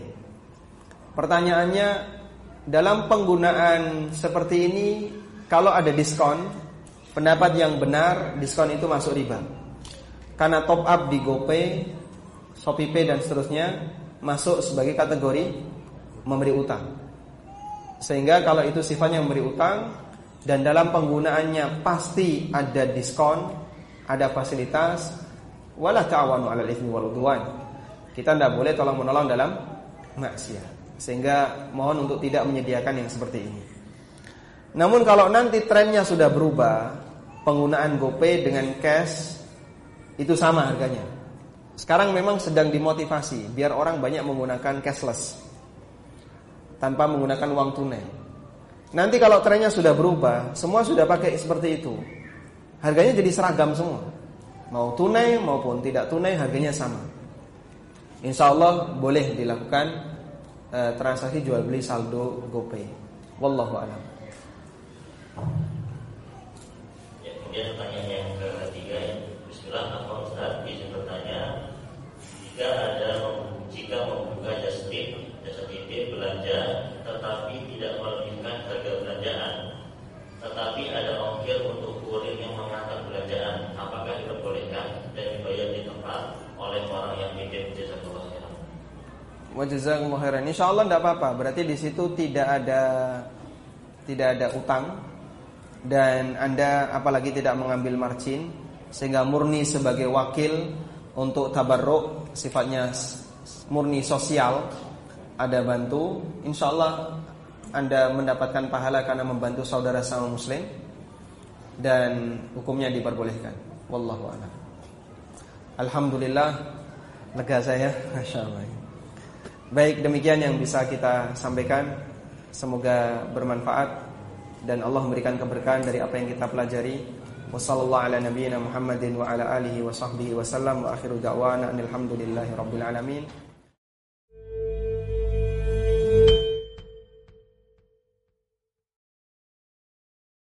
Pertanyaannya dalam penggunaan seperti ini kalau ada diskon, pendapat yang benar diskon itu masuk riba. Karena top up di GoPay, Shopee Pay dan seterusnya masuk sebagai kategori memberi utang. Sehingga kalau itu sifatnya memberi utang dan dalam penggunaannya pasti ada diskon, ada fasilitas, wala ta'awanu 'alal itsmi wal Kita tidak boleh tolong menolong dalam maksiat. Sehingga mohon untuk tidak menyediakan yang seperti ini. Namun kalau nanti trennya sudah berubah, penggunaan GoPay dengan cash itu sama harganya. Sekarang memang sedang dimotivasi biar orang banyak menggunakan cashless tanpa menggunakan uang tunai. Nanti kalau trennya sudah berubah, semua sudah pakai seperti itu. Harganya jadi seragam semua. Mau tunai maupun tidak tunai harganya sama. Insya Allah boleh dilakukan uh, transaksi jual beli saldo GoPay. Wallahu a'lam.
Kemudian pertanyaan yang ketiga ya. Bismillah, apa Ustaz bisa bertanya jika ada jika membuka jasa tip, jasa titip belanja tetapi tidak melebihkan harga belanjaan, tetapi ada ongkir untuk kurir yang mengantar belanjaan, apakah diperbolehkan dan dibayar di tempat oleh orang yang titip jasa
Wa jazakumullah khairan. Insyaallah tidak apa-apa. Berarti di situ tidak ada tidak ada utang dan Anda apalagi tidak mengambil margin sehingga murni sebagai wakil untuk tabarruk sifatnya murni sosial ada bantu. Insyaallah Anda mendapatkan pahala karena membantu saudara sama muslim dan hukumnya diperbolehkan. Wallahu a'lam. Alhamdulillah lega saya masyaallah. Baik demikian yang bisa kita sampaikan. Semoga bermanfaat Dan Allah memberikan keberkahan dari apa yang kita pelajari. Wassalamualaikum ala nabiyyina